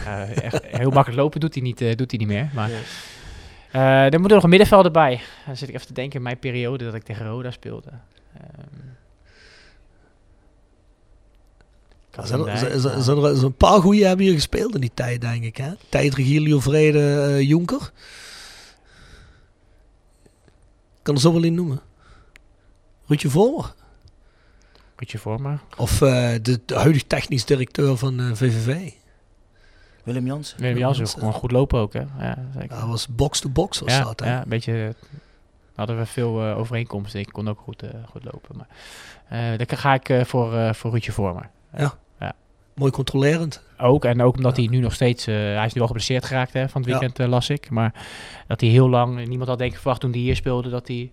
eh, echt heel makkelijk lopen doet hij niet, eh, doet hij niet meer. Maar eh er moet er nog een middenvelder bij. Dan zit ik even te denken in mijn periode dat ik tegen Roda speelde. Ehm, Er zijn, er, een paar goeie hebben hier gespeeld in die tijd, denk ik. Hè? Tijd Regilio Vrede eh, Jonker. Ik kan er zo wel in noemen. Rutje Vormer. Voor me. Of eh, de, de huidige technisch directeur van eh, VVV. Willem Jansen. Willem Jansen, gewoon goed lopen ook, hè. Ja, zeker. Ja, dat was box-to-box was ja, dat. Hè? ja, een beetje. eh, hadden we veel eh, overeenkomsten. Ik kon ook goed, eh, goed lopen. Maar eh daar ga ik eh, voor, eh voor Ruudje Vormer. Mooi controlerend. Ook, en ook omdat Ja. hij nu nog steeds... eh, hij is nu wel geblesseerd geraakt hè, van het Ja. weekend, eh, las ik. Maar dat hij heel lang... Niemand had denk ik verwacht toen hij hier speelde... dat hij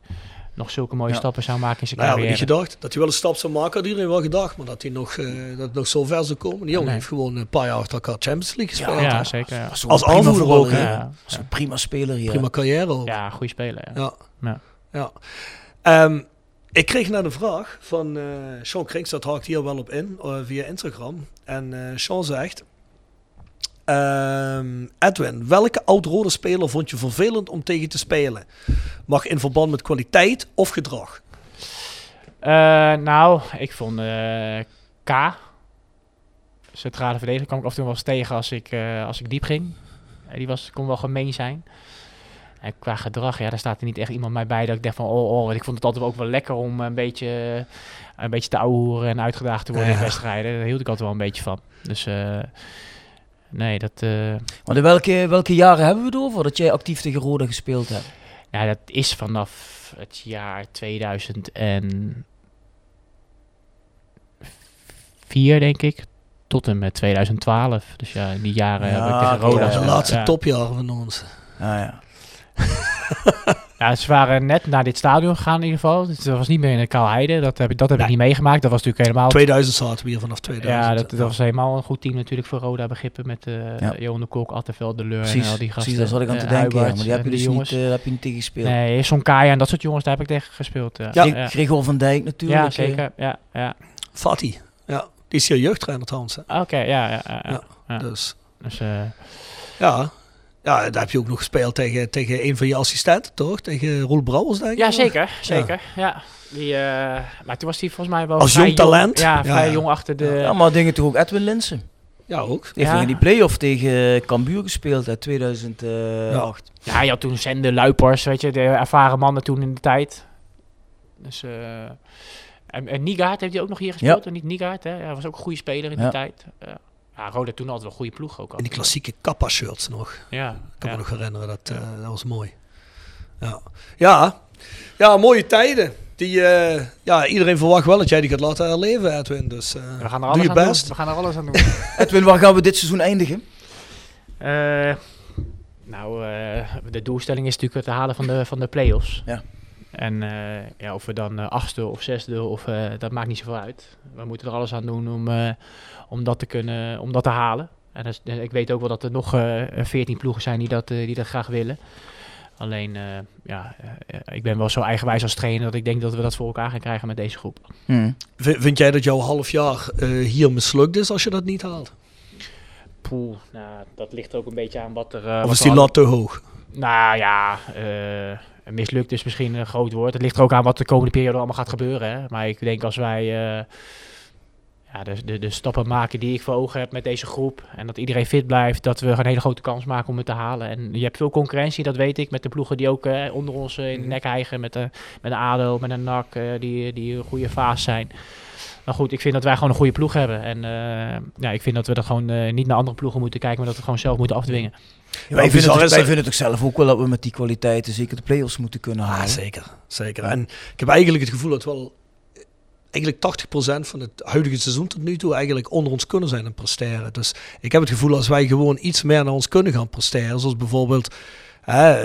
nog zulke mooie Ja. stappen zou maken in zijn Nou ja, carrière. niet gedacht. Dat hij wel een stap zou maken, had iedereen wel gedacht. Maar dat hij nog, eh, dat het nog zo ver zou komen. Die jongen Nee. heeft gewoon een paar jaar achter elkaar Champions League gespeeld. ja, zeker. Ja, Als prima aanvoerder ook, ja. Was een prima speler hier. Prima carrière ook. ja goede speler. Ja. Ja. Ja. Ik kreeg net een vraag van eh Sean Krinks, dat haakt hier wel op in, eh, via Instagram. En eh Sean zegt... ehm, Edwin, welke oud-rode speler vond je vervelend om tegen te spelen? Mag in verband met kwaliteit of gedrag? Nou, ik vond K. Centrale verdediger kwam ik af en toe wel eens tegen als ik, als ik diep ging. Die was, kon wel gemeen zijn. En qua gedrag, ja, daar staat er niet echt iemand mij bij dat ik dacht van, oh, oh. want Ik vond het altijd ook wel lekker om een beetje, een beetje te ouwehoeren en uitgedaagd te worden in wedstrijden. Daar hield ik altijd wel een beetje van. Dus eh, nee, dat, eh, Maar in welke, welke jaren hebben we het over dat jij actief tegen Roda gespeeld hebt? ja, dat is vanaf het jaar 2004, denk ik. Tot en met 2012. Dus ja, in die jaren Ja, heb ik tegen Roda ja, de laatste ja. topjaren van ons. Ah, ja. Ja, ze waren net naar dit stadion gegaan in ieder geval. Dus dat was niet meer in de Kaalheide. Dat heb, ik, dat heb ik niet meegemaakt. Dat was natuurlijk helemaal... 2000 zaten we hier vanaf 2000. ja, dat, dat was helemaal een goed team natuurlijk voor Roda begrippen. Met eh Ja. Johan de Kok, Attenveld, De Leur en Precies, al die gasten. precies, daar zat ik aan te Eh, denken. ja. Maar die heb je en dus niet, eh, heb je niet tegen gespeeld. Nee, Sonkaya en dat soort jongens, daar heb ik tegen gespeeld. Ja, Ja. Gregor van Dijk natuurlijk. Ja, zeker. Ja, ja. Fatih. Ja, die is hier jeugdtrainer trouwens. Oké, ja, ja, ja, ja. Ja. Ja. Dus Dus, eh, ja. Ja, daar heb je ook nog gespeeld tegen, tegen een van je assistenten, toch? Tegen Roel Brouwers, denk ik. ja, zeker. Zeker, ja. Die, eh, maar toen was hij volgens mij wel Als jong talent? Ja, Ja, vrij ja. jong achter de... Ja, maar dingen toch ook Edwin Linsen. Ja, ook. Die heeft in die play-off tegen Cambuur gespeeld uit 2008. Ja, je had toen Zende, Luipers, weet je, de ervaren mannen toen in de tijd. Dus, eh en, en Niegaard heeft hij ook nog hier gespeeld, en niet Niegaard, hè? Hij was ook een goede speler in die tijd. Ja. Ja, Roda toen altijd wel een goede ploeg ook. In die klassieke kappa-shirts nog. Ja, Ik kan ja. me nog herinneren, dat, eh, dat was mooi. Ja. Ja. ja, mooie tijden. Die, eh, ja, iedereen verwacht wel dat jij die gaat laten herleven, Edwin. Dus eh, We gaan er doe alles je aan best. doen. We gaan er alles aan doen. Edwin, waar gaan we dit seizoen eindigen? Eh, nou, eh, de doelstelling is natuurlijk het halen van de, van de play-offs. Ja. En eh, ja, of we dan eh, achtste of zesde, of, eh, dat maakt niet zoveel uit. We moeten er alles aan doen om, eh, om, dat, te kunnen, om dat te halen. En is- ik weet ook wel dat er nog eh, veertien ploegen zijn die dat, eh, die dat graag willen. Alleen, eh, ja, ik ben wel zo eigenwijs als trainer dat ik denk dat we dat voor elkaar gaan krijgen met deze groep. Hm. V- Vind jij dat jouw half jaar eh, hier mislukt is als je dat niet haalt? Poeh, nou, dat ligt er ook een beetje aan wat er... eh, of wat is die lat te hoog? Nou ja, eh, mislukt is misschien een groot woord. Het ligt er ook aan wat de komende periode allemaal gaat gebeuren. Hè? Maar ik denk als wij eh, ja, de, de, de stappen maken die ik voor ogen heb met deze groep. En dat iedereen fit blijft, dat we een hele grote kans maken om het te halen. En je hebt veel concurrentie, dat weet ik. Met de ploegen die ook eh, onder ons eh, in de nek hijgen. Met, de, met een ADO, met een NAC, die, die een goede fase zijn. Maar goed, ik vind dat wij gewoon een goede ploeg hebben. En eh, ja, ik vind dat we dat gewoon eh, niet naar andere ploegen moeten kijken, maar dat we gewoon zelf moeten afdwingen. wij, vinden het, wij vinden het toch zelf ook wel dat we met die kwaliteiten zeker de play-offs moeten kunnen Ah, halen. zeker. zeker. En ik heb eigenlijk het gevoel dat wel eigenlijk 80% van het huidige seizoen tot nu toe eigenlijk onder ons kunnen zijn en presteren. Dus ik heb het gevoel als wij gewoon iets meer naar ons kunnen gaan presteren, zoals bijvoorbeeld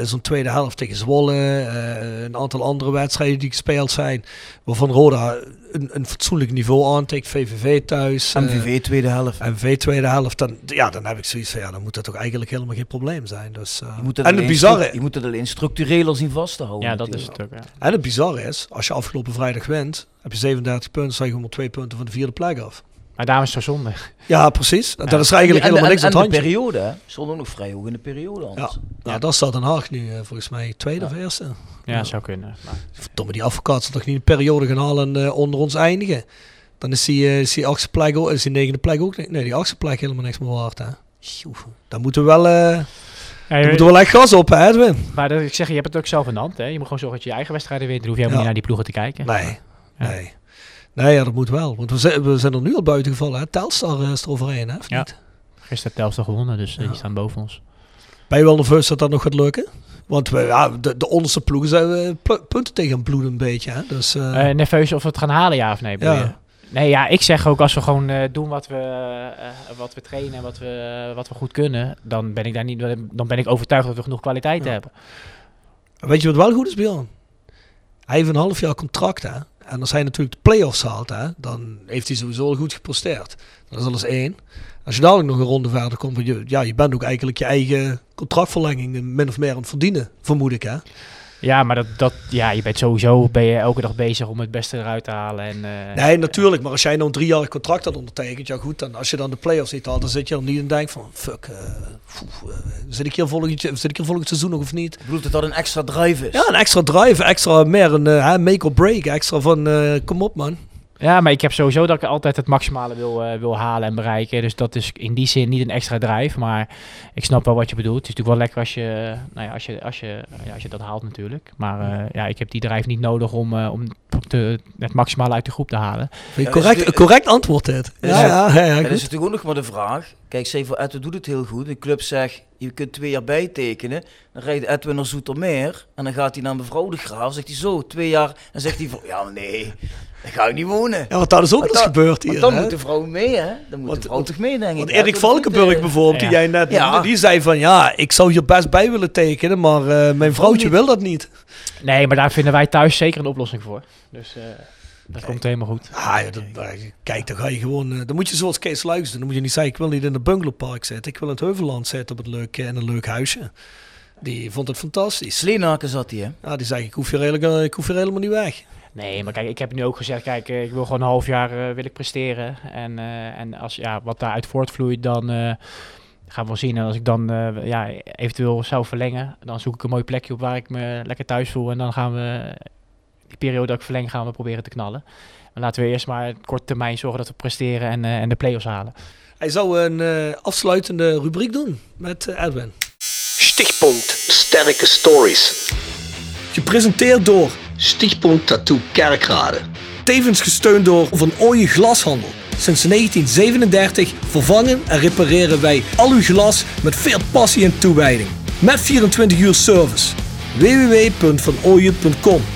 zo'n tweede helft tegen Zwolle, eh, een aantal andere wedstrijden die gespeeld zijn, waarvan Roda een, een fatsoenlijk niveau aantikt, VVV thuis. eh, MVV tweede helft. MV tweede helft, dan, ja, dan heb ik zoiets van, ja, dan moet dat toch eigenlijk helemaal geen probleem zijn. Dus, eh, Je moet en het bizarre, stru- Je moet het alleen structureler zien vast te houden. Ja, dat is het ook. Ja. en het bizarre is, als je afgelopen vrijdag wint, heb je 37 punten, sta je gewoon maar twee punten van de vierde plek af. Maar daarom is het zo zonde. Ja, precies. Dat Ja. is er eigenlijk en, helemaal en, niks aan en het de handje. periode, hè? Stond ook nog vrij hoog in de periode anders. Ja. Nou, dat staat Den Haag nu eh, volgens mij tweede of eerste. Ja, Ja. zou kunnen. Maar, Verdomme, die advocaat zal toch niet een periode gaan halen en eh, onder ons eindigen. Dan is die, eh, is die achtste plek ook, is die negende plek ook. Nee, die achtste plek helemaal niks meer waard, hè. Daar moeten we wel, eh ja, je- moeten we wel echt gas op, hè, Edwin? maar dat, ik zeg, je hebt het ook zelf in de hand. Hè? Je moet gewoon zorgen dat je je eigen wedstrijden wint. Dan hoef je helemaal Ja. niet naar die ploegen te kijken. Nee, Ja. nee. Nee, ja, dat moet wel. Want we zijn, we zijn er nu al buiten gevallen, hè. Telstar eh, is er overheen, hè, of Ja. niet? Gisteren Telstar gewonnen, dus eh, Ja. die staan boven ons. Ben je wel nerveus dat dat nog gaat lukken? Want we, ja, de, de onderste ploegen zijn eh, pu- punten tegen het bloeden een beetje, hè. Dus, eh, Eh, nerveus of we het gaan halen, ja of nee? Ja. je? Nee, ja, ik zeg ook als we gewoon eh, doen wat we, eh, wat we trainen en wat we, wat we goed kunnen, dan ben ik daar niet, dan ben ik overtuigd dat we genoeg kwaliteit Ja. hebben. Weet je wat wel goed is, Bjorn? Hij heeft een half jaar contract, hè. En als hij natuurlijk de play-offs haalt, hè, dan heeft hij sowieso goed gepresteerd. Dat is alles één. Als je dadelijk nog een ronde verder komt, ja, je bent ook eigenlijk je eigen contractverlenging min of meer aan het verdienen, vermoed ik, hè. Ja, maar dat, dat, ja, je bent sowieso ben je elke dag bezig om het beste eruit te halen. En, eh, Nee, natuurlijk. Maar als jij nou een driejarig contract had ondertekend, ja goed, dan als je dan de play-offs niet haalt, dan zit je dan niet en denkt van, fuck, eh, eh, zit ik hier volgend, zit ik hier volgend seizoen nog of niet? Ik bedoel dat dat een extra drive is. Ja, een extra drive, extra meer een make or break, extra van, eh, kom op man. Ja, maar ik heb sowieso dat ik altijd het maximale wil, eh, wil halen en bereiken. Dus dat is in die zin niet een extra drive. Maar ik snap wel wat je bedoelt. Het is natuurlijk wel lekker als je, nou ja, als je, als je, ja, als je dat haalt natuurlijk. Maar eh, ja, ik heb die drive niet nodig om, eh, om te, het maximale uit de groep te halen. Ja, correct, dus correct antwoord dit. Ja, Ja, ja, ja, ja, dat is natuurlijk ook nog maar de vraag. Kijk, zeg voor Edwin doet het heel goed. De club zegt, je kunt twee jaar bijtekenen. Dan rijdt Edwin naar Zoetermeer. En dan gaat hij naar mevrouw de Graaf. Zegt hij zo, twee jaar. En zegt hij van, ja nee, dan ga ik niet wonen. Ja, want dat is ook eens gebeurd Want hier. dan hè? moet de vrouw mee, hè? Dan moet Want- de vrouw toch mee, denk ik. Want Erik Valkenburg bijvoorbeeld, die jij net Ja. noemde, die zei van ja, ik zou hier best bij willen tekenen, maar eh, mijn vrouwtje wil dat niet. Nee, maar daar vinden wij thuis zeker een oplossing voor. Dus eh, dat komt helemaal goed. Ah, ja, dat, eh, kijk, dan ga je gewoon, eh, dan moet je zoals Kees Luijs doen. Dan moet je niet zeggen, ik wil niet in een bungalowpark zitten, ik wil in het Heuvelland zitten op het leuke, in een leuk huisje. Die vond het fantastisch. Sleenaken zat hij, hè? Ja, die zei, ik hoef hier, helemaal, ik hoef hier helemaal niet weg. Nee, maar kijk, ik heb nu ook gezegd, kijk, eh, ik wil gewoon een half jaar eh, wil ik presteren. En, eh, en als ja, wat daaruit voortvloeit, dan eh, gaan we wel zien. En als ik dan eh, ja, eventueel zou verlengen, dan zoek ik een mooi plekje op waar ik me lekker thuis voel. En dan gaan we die periode dat ik verleng, gaan we proberen te knallen. Maar laten we eerst maar op korte termijn zorgen dat we presteren en, eh, en de play-offs halen. Hij zou een eh, afsluitende rubriek doen met eh, Edwin. Stichtpunt Sterke Stories. Gepresenteerd door, Stichtpunt Tattoo Kerkrade. tevens gesteund door Van Ooyen Glashandel. Sinds 1937 vervangen en repareren wij al uw glas met veel passie en toewijding. Met 24 uur service. www.vanooyen.com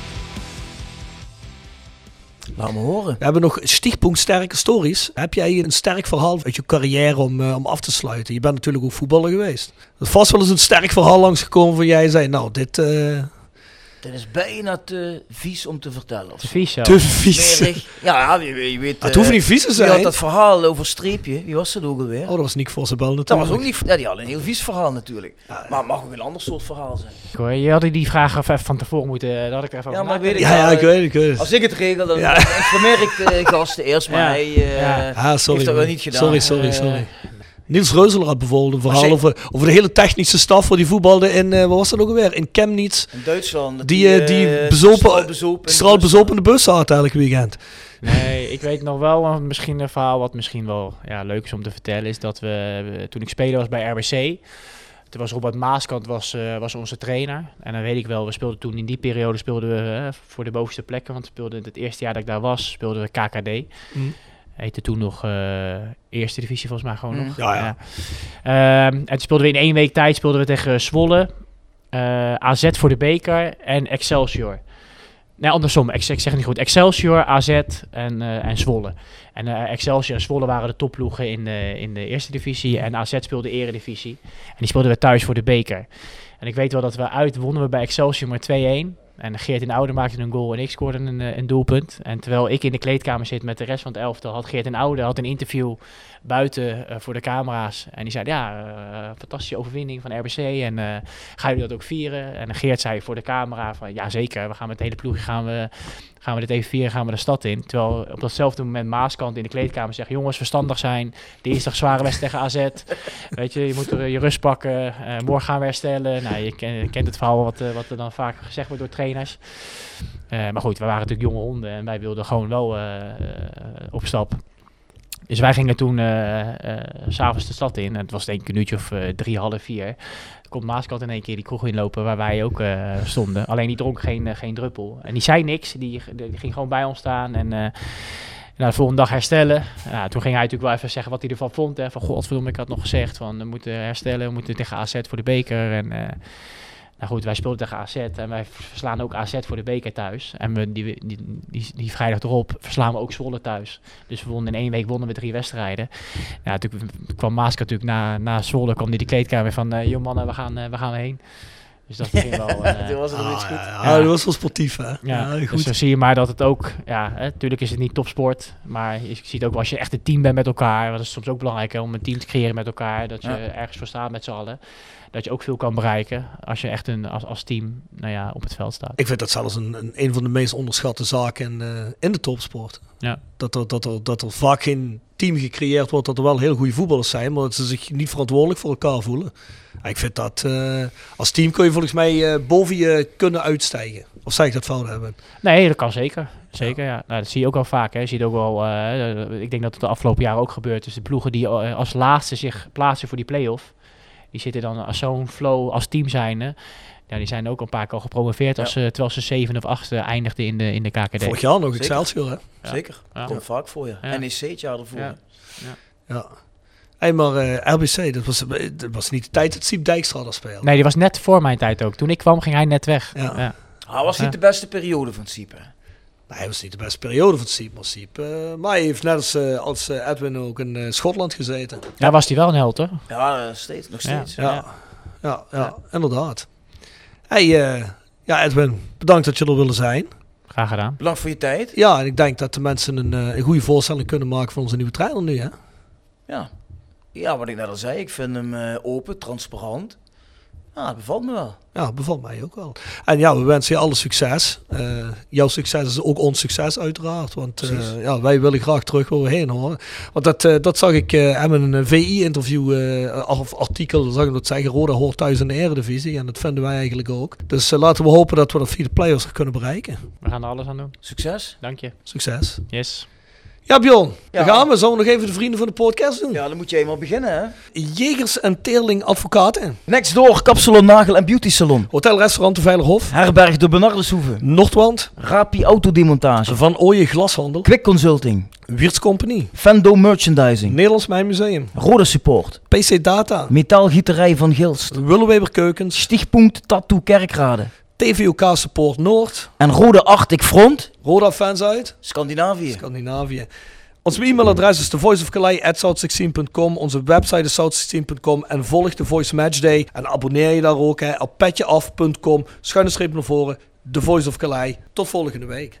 Horen. We hebben nog stichtpunt sterke stories. Heb jij een sterk verhaal uit je carrière om, eh, om af te sluiten? Je bent natuurlijk ook voetballer geweest. Er is vast wel eens een sterk verhaal langsgekomen van jij zei, nou dit eh Dat is bijna te vies om te vertellen. Te vies zo. te vies. Ja, je, je weet... Het eh, hoeft niet vies te Wie had zijn. dat verhaal over streepje? Wie was dat ook alweer? Oh, dat was Nick Vossenbel dat natuurlijk. was ook niet... Ja, die had een heel vies verhaal natuurlijk. maar het mag ook een ander soort verhaal zijn. Hoor, Je had die vraag even van tevoren moeten, daar had ik er even Ja, maar nagedacht. weet ik Ja, ja, wel, ik weet het, ik weet het. Als ik het regel, dan Ja. informeer ik de gasten eerst, maar Ja. hij eh, Ja. Ah, sorry. heeft dat wel niet gedaan. Sorry, sorry, Eh, sorry. Niels Reuzeler had bijvoorbeeld een verhaal over, over de hele technische staf waar die voetbalde in, eh wat was dat ook alweer? In Chemnitz. In Duitsland. Die, eh, die eh, bezopen- straal bezopen in de Straal bus bezopen de bus zat elk weekend. Nee, ik weet nog wel, want misschien een verhaal wat misschien wel ja, leuk is om te vertellen, is dat we, toen ik speler was bij RBC, toen was Robert Maaskant was, eh, was onze trainer. En dan weet ik wel, we speelden toen in die periode speelden we eh, voor de bovenste plekken, want we speelden het eerste jaar dat ik daar was, speelden we KKD. Mm. Heette toen nog eh, Eerste Divisie volgens mij gewoon Mm. nog. Ja, ja. Ehm, en toen speelden we in één week tijd speelden we tegen Zwolle, eh, AZ voor de beker en Excelsior. Nee, andersom. Ik, ik zeg het niet goed. Excelsior, AZ en, eh, en Zwolle. En eh, Excelsior en Zwolle waren de topploegen in de, in de eerste divisie. En AZ speelde de eredivisie. En die speelden we thuis voor de beker. En ik weet wel dat we uit wonnen we bij Excelsior maar 2-1. En Geert de Oude maakte een goal en ik scoorde een, eh, een doelpunt. En terwijl ik in de kleedkamer zit met de rest van het elftal, had Geert de Oude had een interview buiten eh, voor de camera's. En die zei, ja, eh, fantastische overwinning van RBC. En eh gaan jullie dat ook vieren? En Geert zei voor de camera van, ja zeker, we gaan met de hele ploeg gaan we, gaan we dit even vieren, gaan we de stad in. Terwijl op datzelfde moment Maaskant in de kleedkamer zegt, jongens, verstandig zijn. Dinsdag zware wedstrijd tegen AZ. Weet je, je moet er je rust pakken. eh, morgen gaan we herstellen. Nou, je, ken- je kent het verhaal wat, eh, wat er dan vaak gezegd wordt door trainers. Eh, maar goed, we waren natuurlijk jonge honden en wij wilden gewoon wel eh, eh, op stap. Dus wij gingen toen eh, eh, s'avonds de stad in. Het was denk een uurtje of eh, drie, half vier. Er komt Maaskant in één keer die kroeg inlopen waar wij ook stonden. Alleen die dronk geen, geen druppel. En die zei niks. Die, die ging gewoon bij ons staan. En, en Nou, de volgende dag herstellen. Toen ging hij natuurlijk wel even zeggen wat hij ervan vond. Hè. Van, godverdomme, ik had nog gezegd van, we moeten herstellen. We moeten tegen AZ voor de beker. En, nou goed, wij speelden tegen AZ. En wij verslaan ook AZ voor de beker thuis. En we, die, die, die, die vrijdag erop verslaan we ook Zwolle thuis. Dus we wonnen in één week wonnen we drie wedstrijden. Ja, toen kwam Maaska natuurlijk na, na Zwolle. kwam die de kleedkamer van, eh joh mannen, we gaan, eh, we gaan heen. Dus dat ging wel... eh, Toen was het nog Ah, iets goed. ja, ja, dat was wel sportief, hè? ja, Ja, dus goed. zo zie je maar dat het ook, ja, hè, natuurlijk is het niet topsport, maar je ziet ook wel als je echt een team bent met elkaar, dat is soms ook belangrijk hè, om een team te creëren met elkaar, dat je Ja. ergens voor staat met z'n allen, dat je ook veel kan bereiken als je echt een, als, als team nou ja, op het veld staat. Ik vind dat zelfs een, een, een van de meest onderschatte zaken in, eh, in de topsport. Ja. Dat, er, dat, er, dat er vaak geen team gecreëerd wordt, dat er wel heel goede voetballers zijn, maar dat ze zich niet verantwoordelijk voor elkaar voelen. Ik vind dat eh, als team kun je volgens mij eh, boven je kunnen uitstijgen. Of zeg ik dat fout hebben? Nee, dat kan zeker. Zeker, ja. Nou, dat zie je ook wel vaak. Hè. Je ziet ook wel, ik denk dat het de afgelopen jaren ook gebeurt. Dus de ploegen die als laatste zich plaatsen voor die play-off, die zitten dan als zo'n flow als team zijnde. Ja, die zijn ook een paar keer al gepromoveerd als, eh, terwijl ze zeven of acht eh, eindigden in de, in de KKD. Vorig jaar nog. Excelsior, hè? Ja. Zeker. Ja. Komt vaak voor je. Ja. NEC het jaar ervoor. Ja. Ja. Hey, maar eh, RBC, dat was, dat was niet de tijd dat Siep Dijkstra daar speelde. Nee, die was net voor mijn tijd ook. Toen ik kwam, ging hij net weg. Ja. Ja. Ah, was niet Ja. de beste periode van Siepe. Nee, hij was niet de beste periode van Siep, maar Siep. eh, maar hij heeft net als, eh, als eh, Edwin ook in Schotland gezeten. Daar was hij wel een held, hoor. Ja, eh, steeds, nog Ja. steeds. Ja, ja, ja, inderdaad. Hey, eh, ja, Edwin, bedankt dat je er willen zijn. Graag gedaan. Bedankt voor je tijd. Ja, en ik denk dat de mensen een, eh, een goede voorstelling kunnen maken van onze nieuwe trainer nu, hè? Ja. ja, wat ik net al zei, ik vind hem eh, open, transparant. Ja, dat bevalt me wel. Ja, bevalt mij ook wel. En ja, we wensen je alle succes. Eh, jouw succes is ook ons succes uiteraard. Want eh, ja, wij willen graag terug waar we heen horen. Want dat, eh, dat zag ik eh in een VI-interview eh, of artikel, zag ik dat zeggen. Roda hoort thuis in de eredivisie. En dat vinden wij eigenlijk ook. Dus laten we hopen dat we dat via de players kunnen bereiken. We gaan er alles aan doen. Succes. Dank je. Succes. Yes. Ja, Bjorn. Ja. Dan gaan we. Zullen we nog even de vrienden van de podcast doen? Ja, dan moet je eenmaal beginnen, hè. Jegers en Teerling Advocaten. Next door, kapsalon, nagel en beauty salon. Hotel Restaurant de Veilerhof. Herberg de Benardeshoeve. Noordwand. Rapi Autodemontage. Van Ooyen Glashandel. Quick Consulting. Wiertz Company. Fendo Merchandising. Nederlands Mijnmuseum. Rode Support. PC Data. Metaalgieterij van Gilst. Willeweber Keukens. Stichtpunt Tattoo Kerkrade. TVOK Support Noord. En Rode Arctic Front. Roda Fans uit. Scandinavië. Scandinavië. Ons e-mailadres is thevoiceofcalais.south16.com. Onze website is south16.com. En volg de Voice Matchday. En abonneer je daar ook hè, op petjeaf.com. Schuine streep naar voren. The Voice of Calais. Tot volgende week.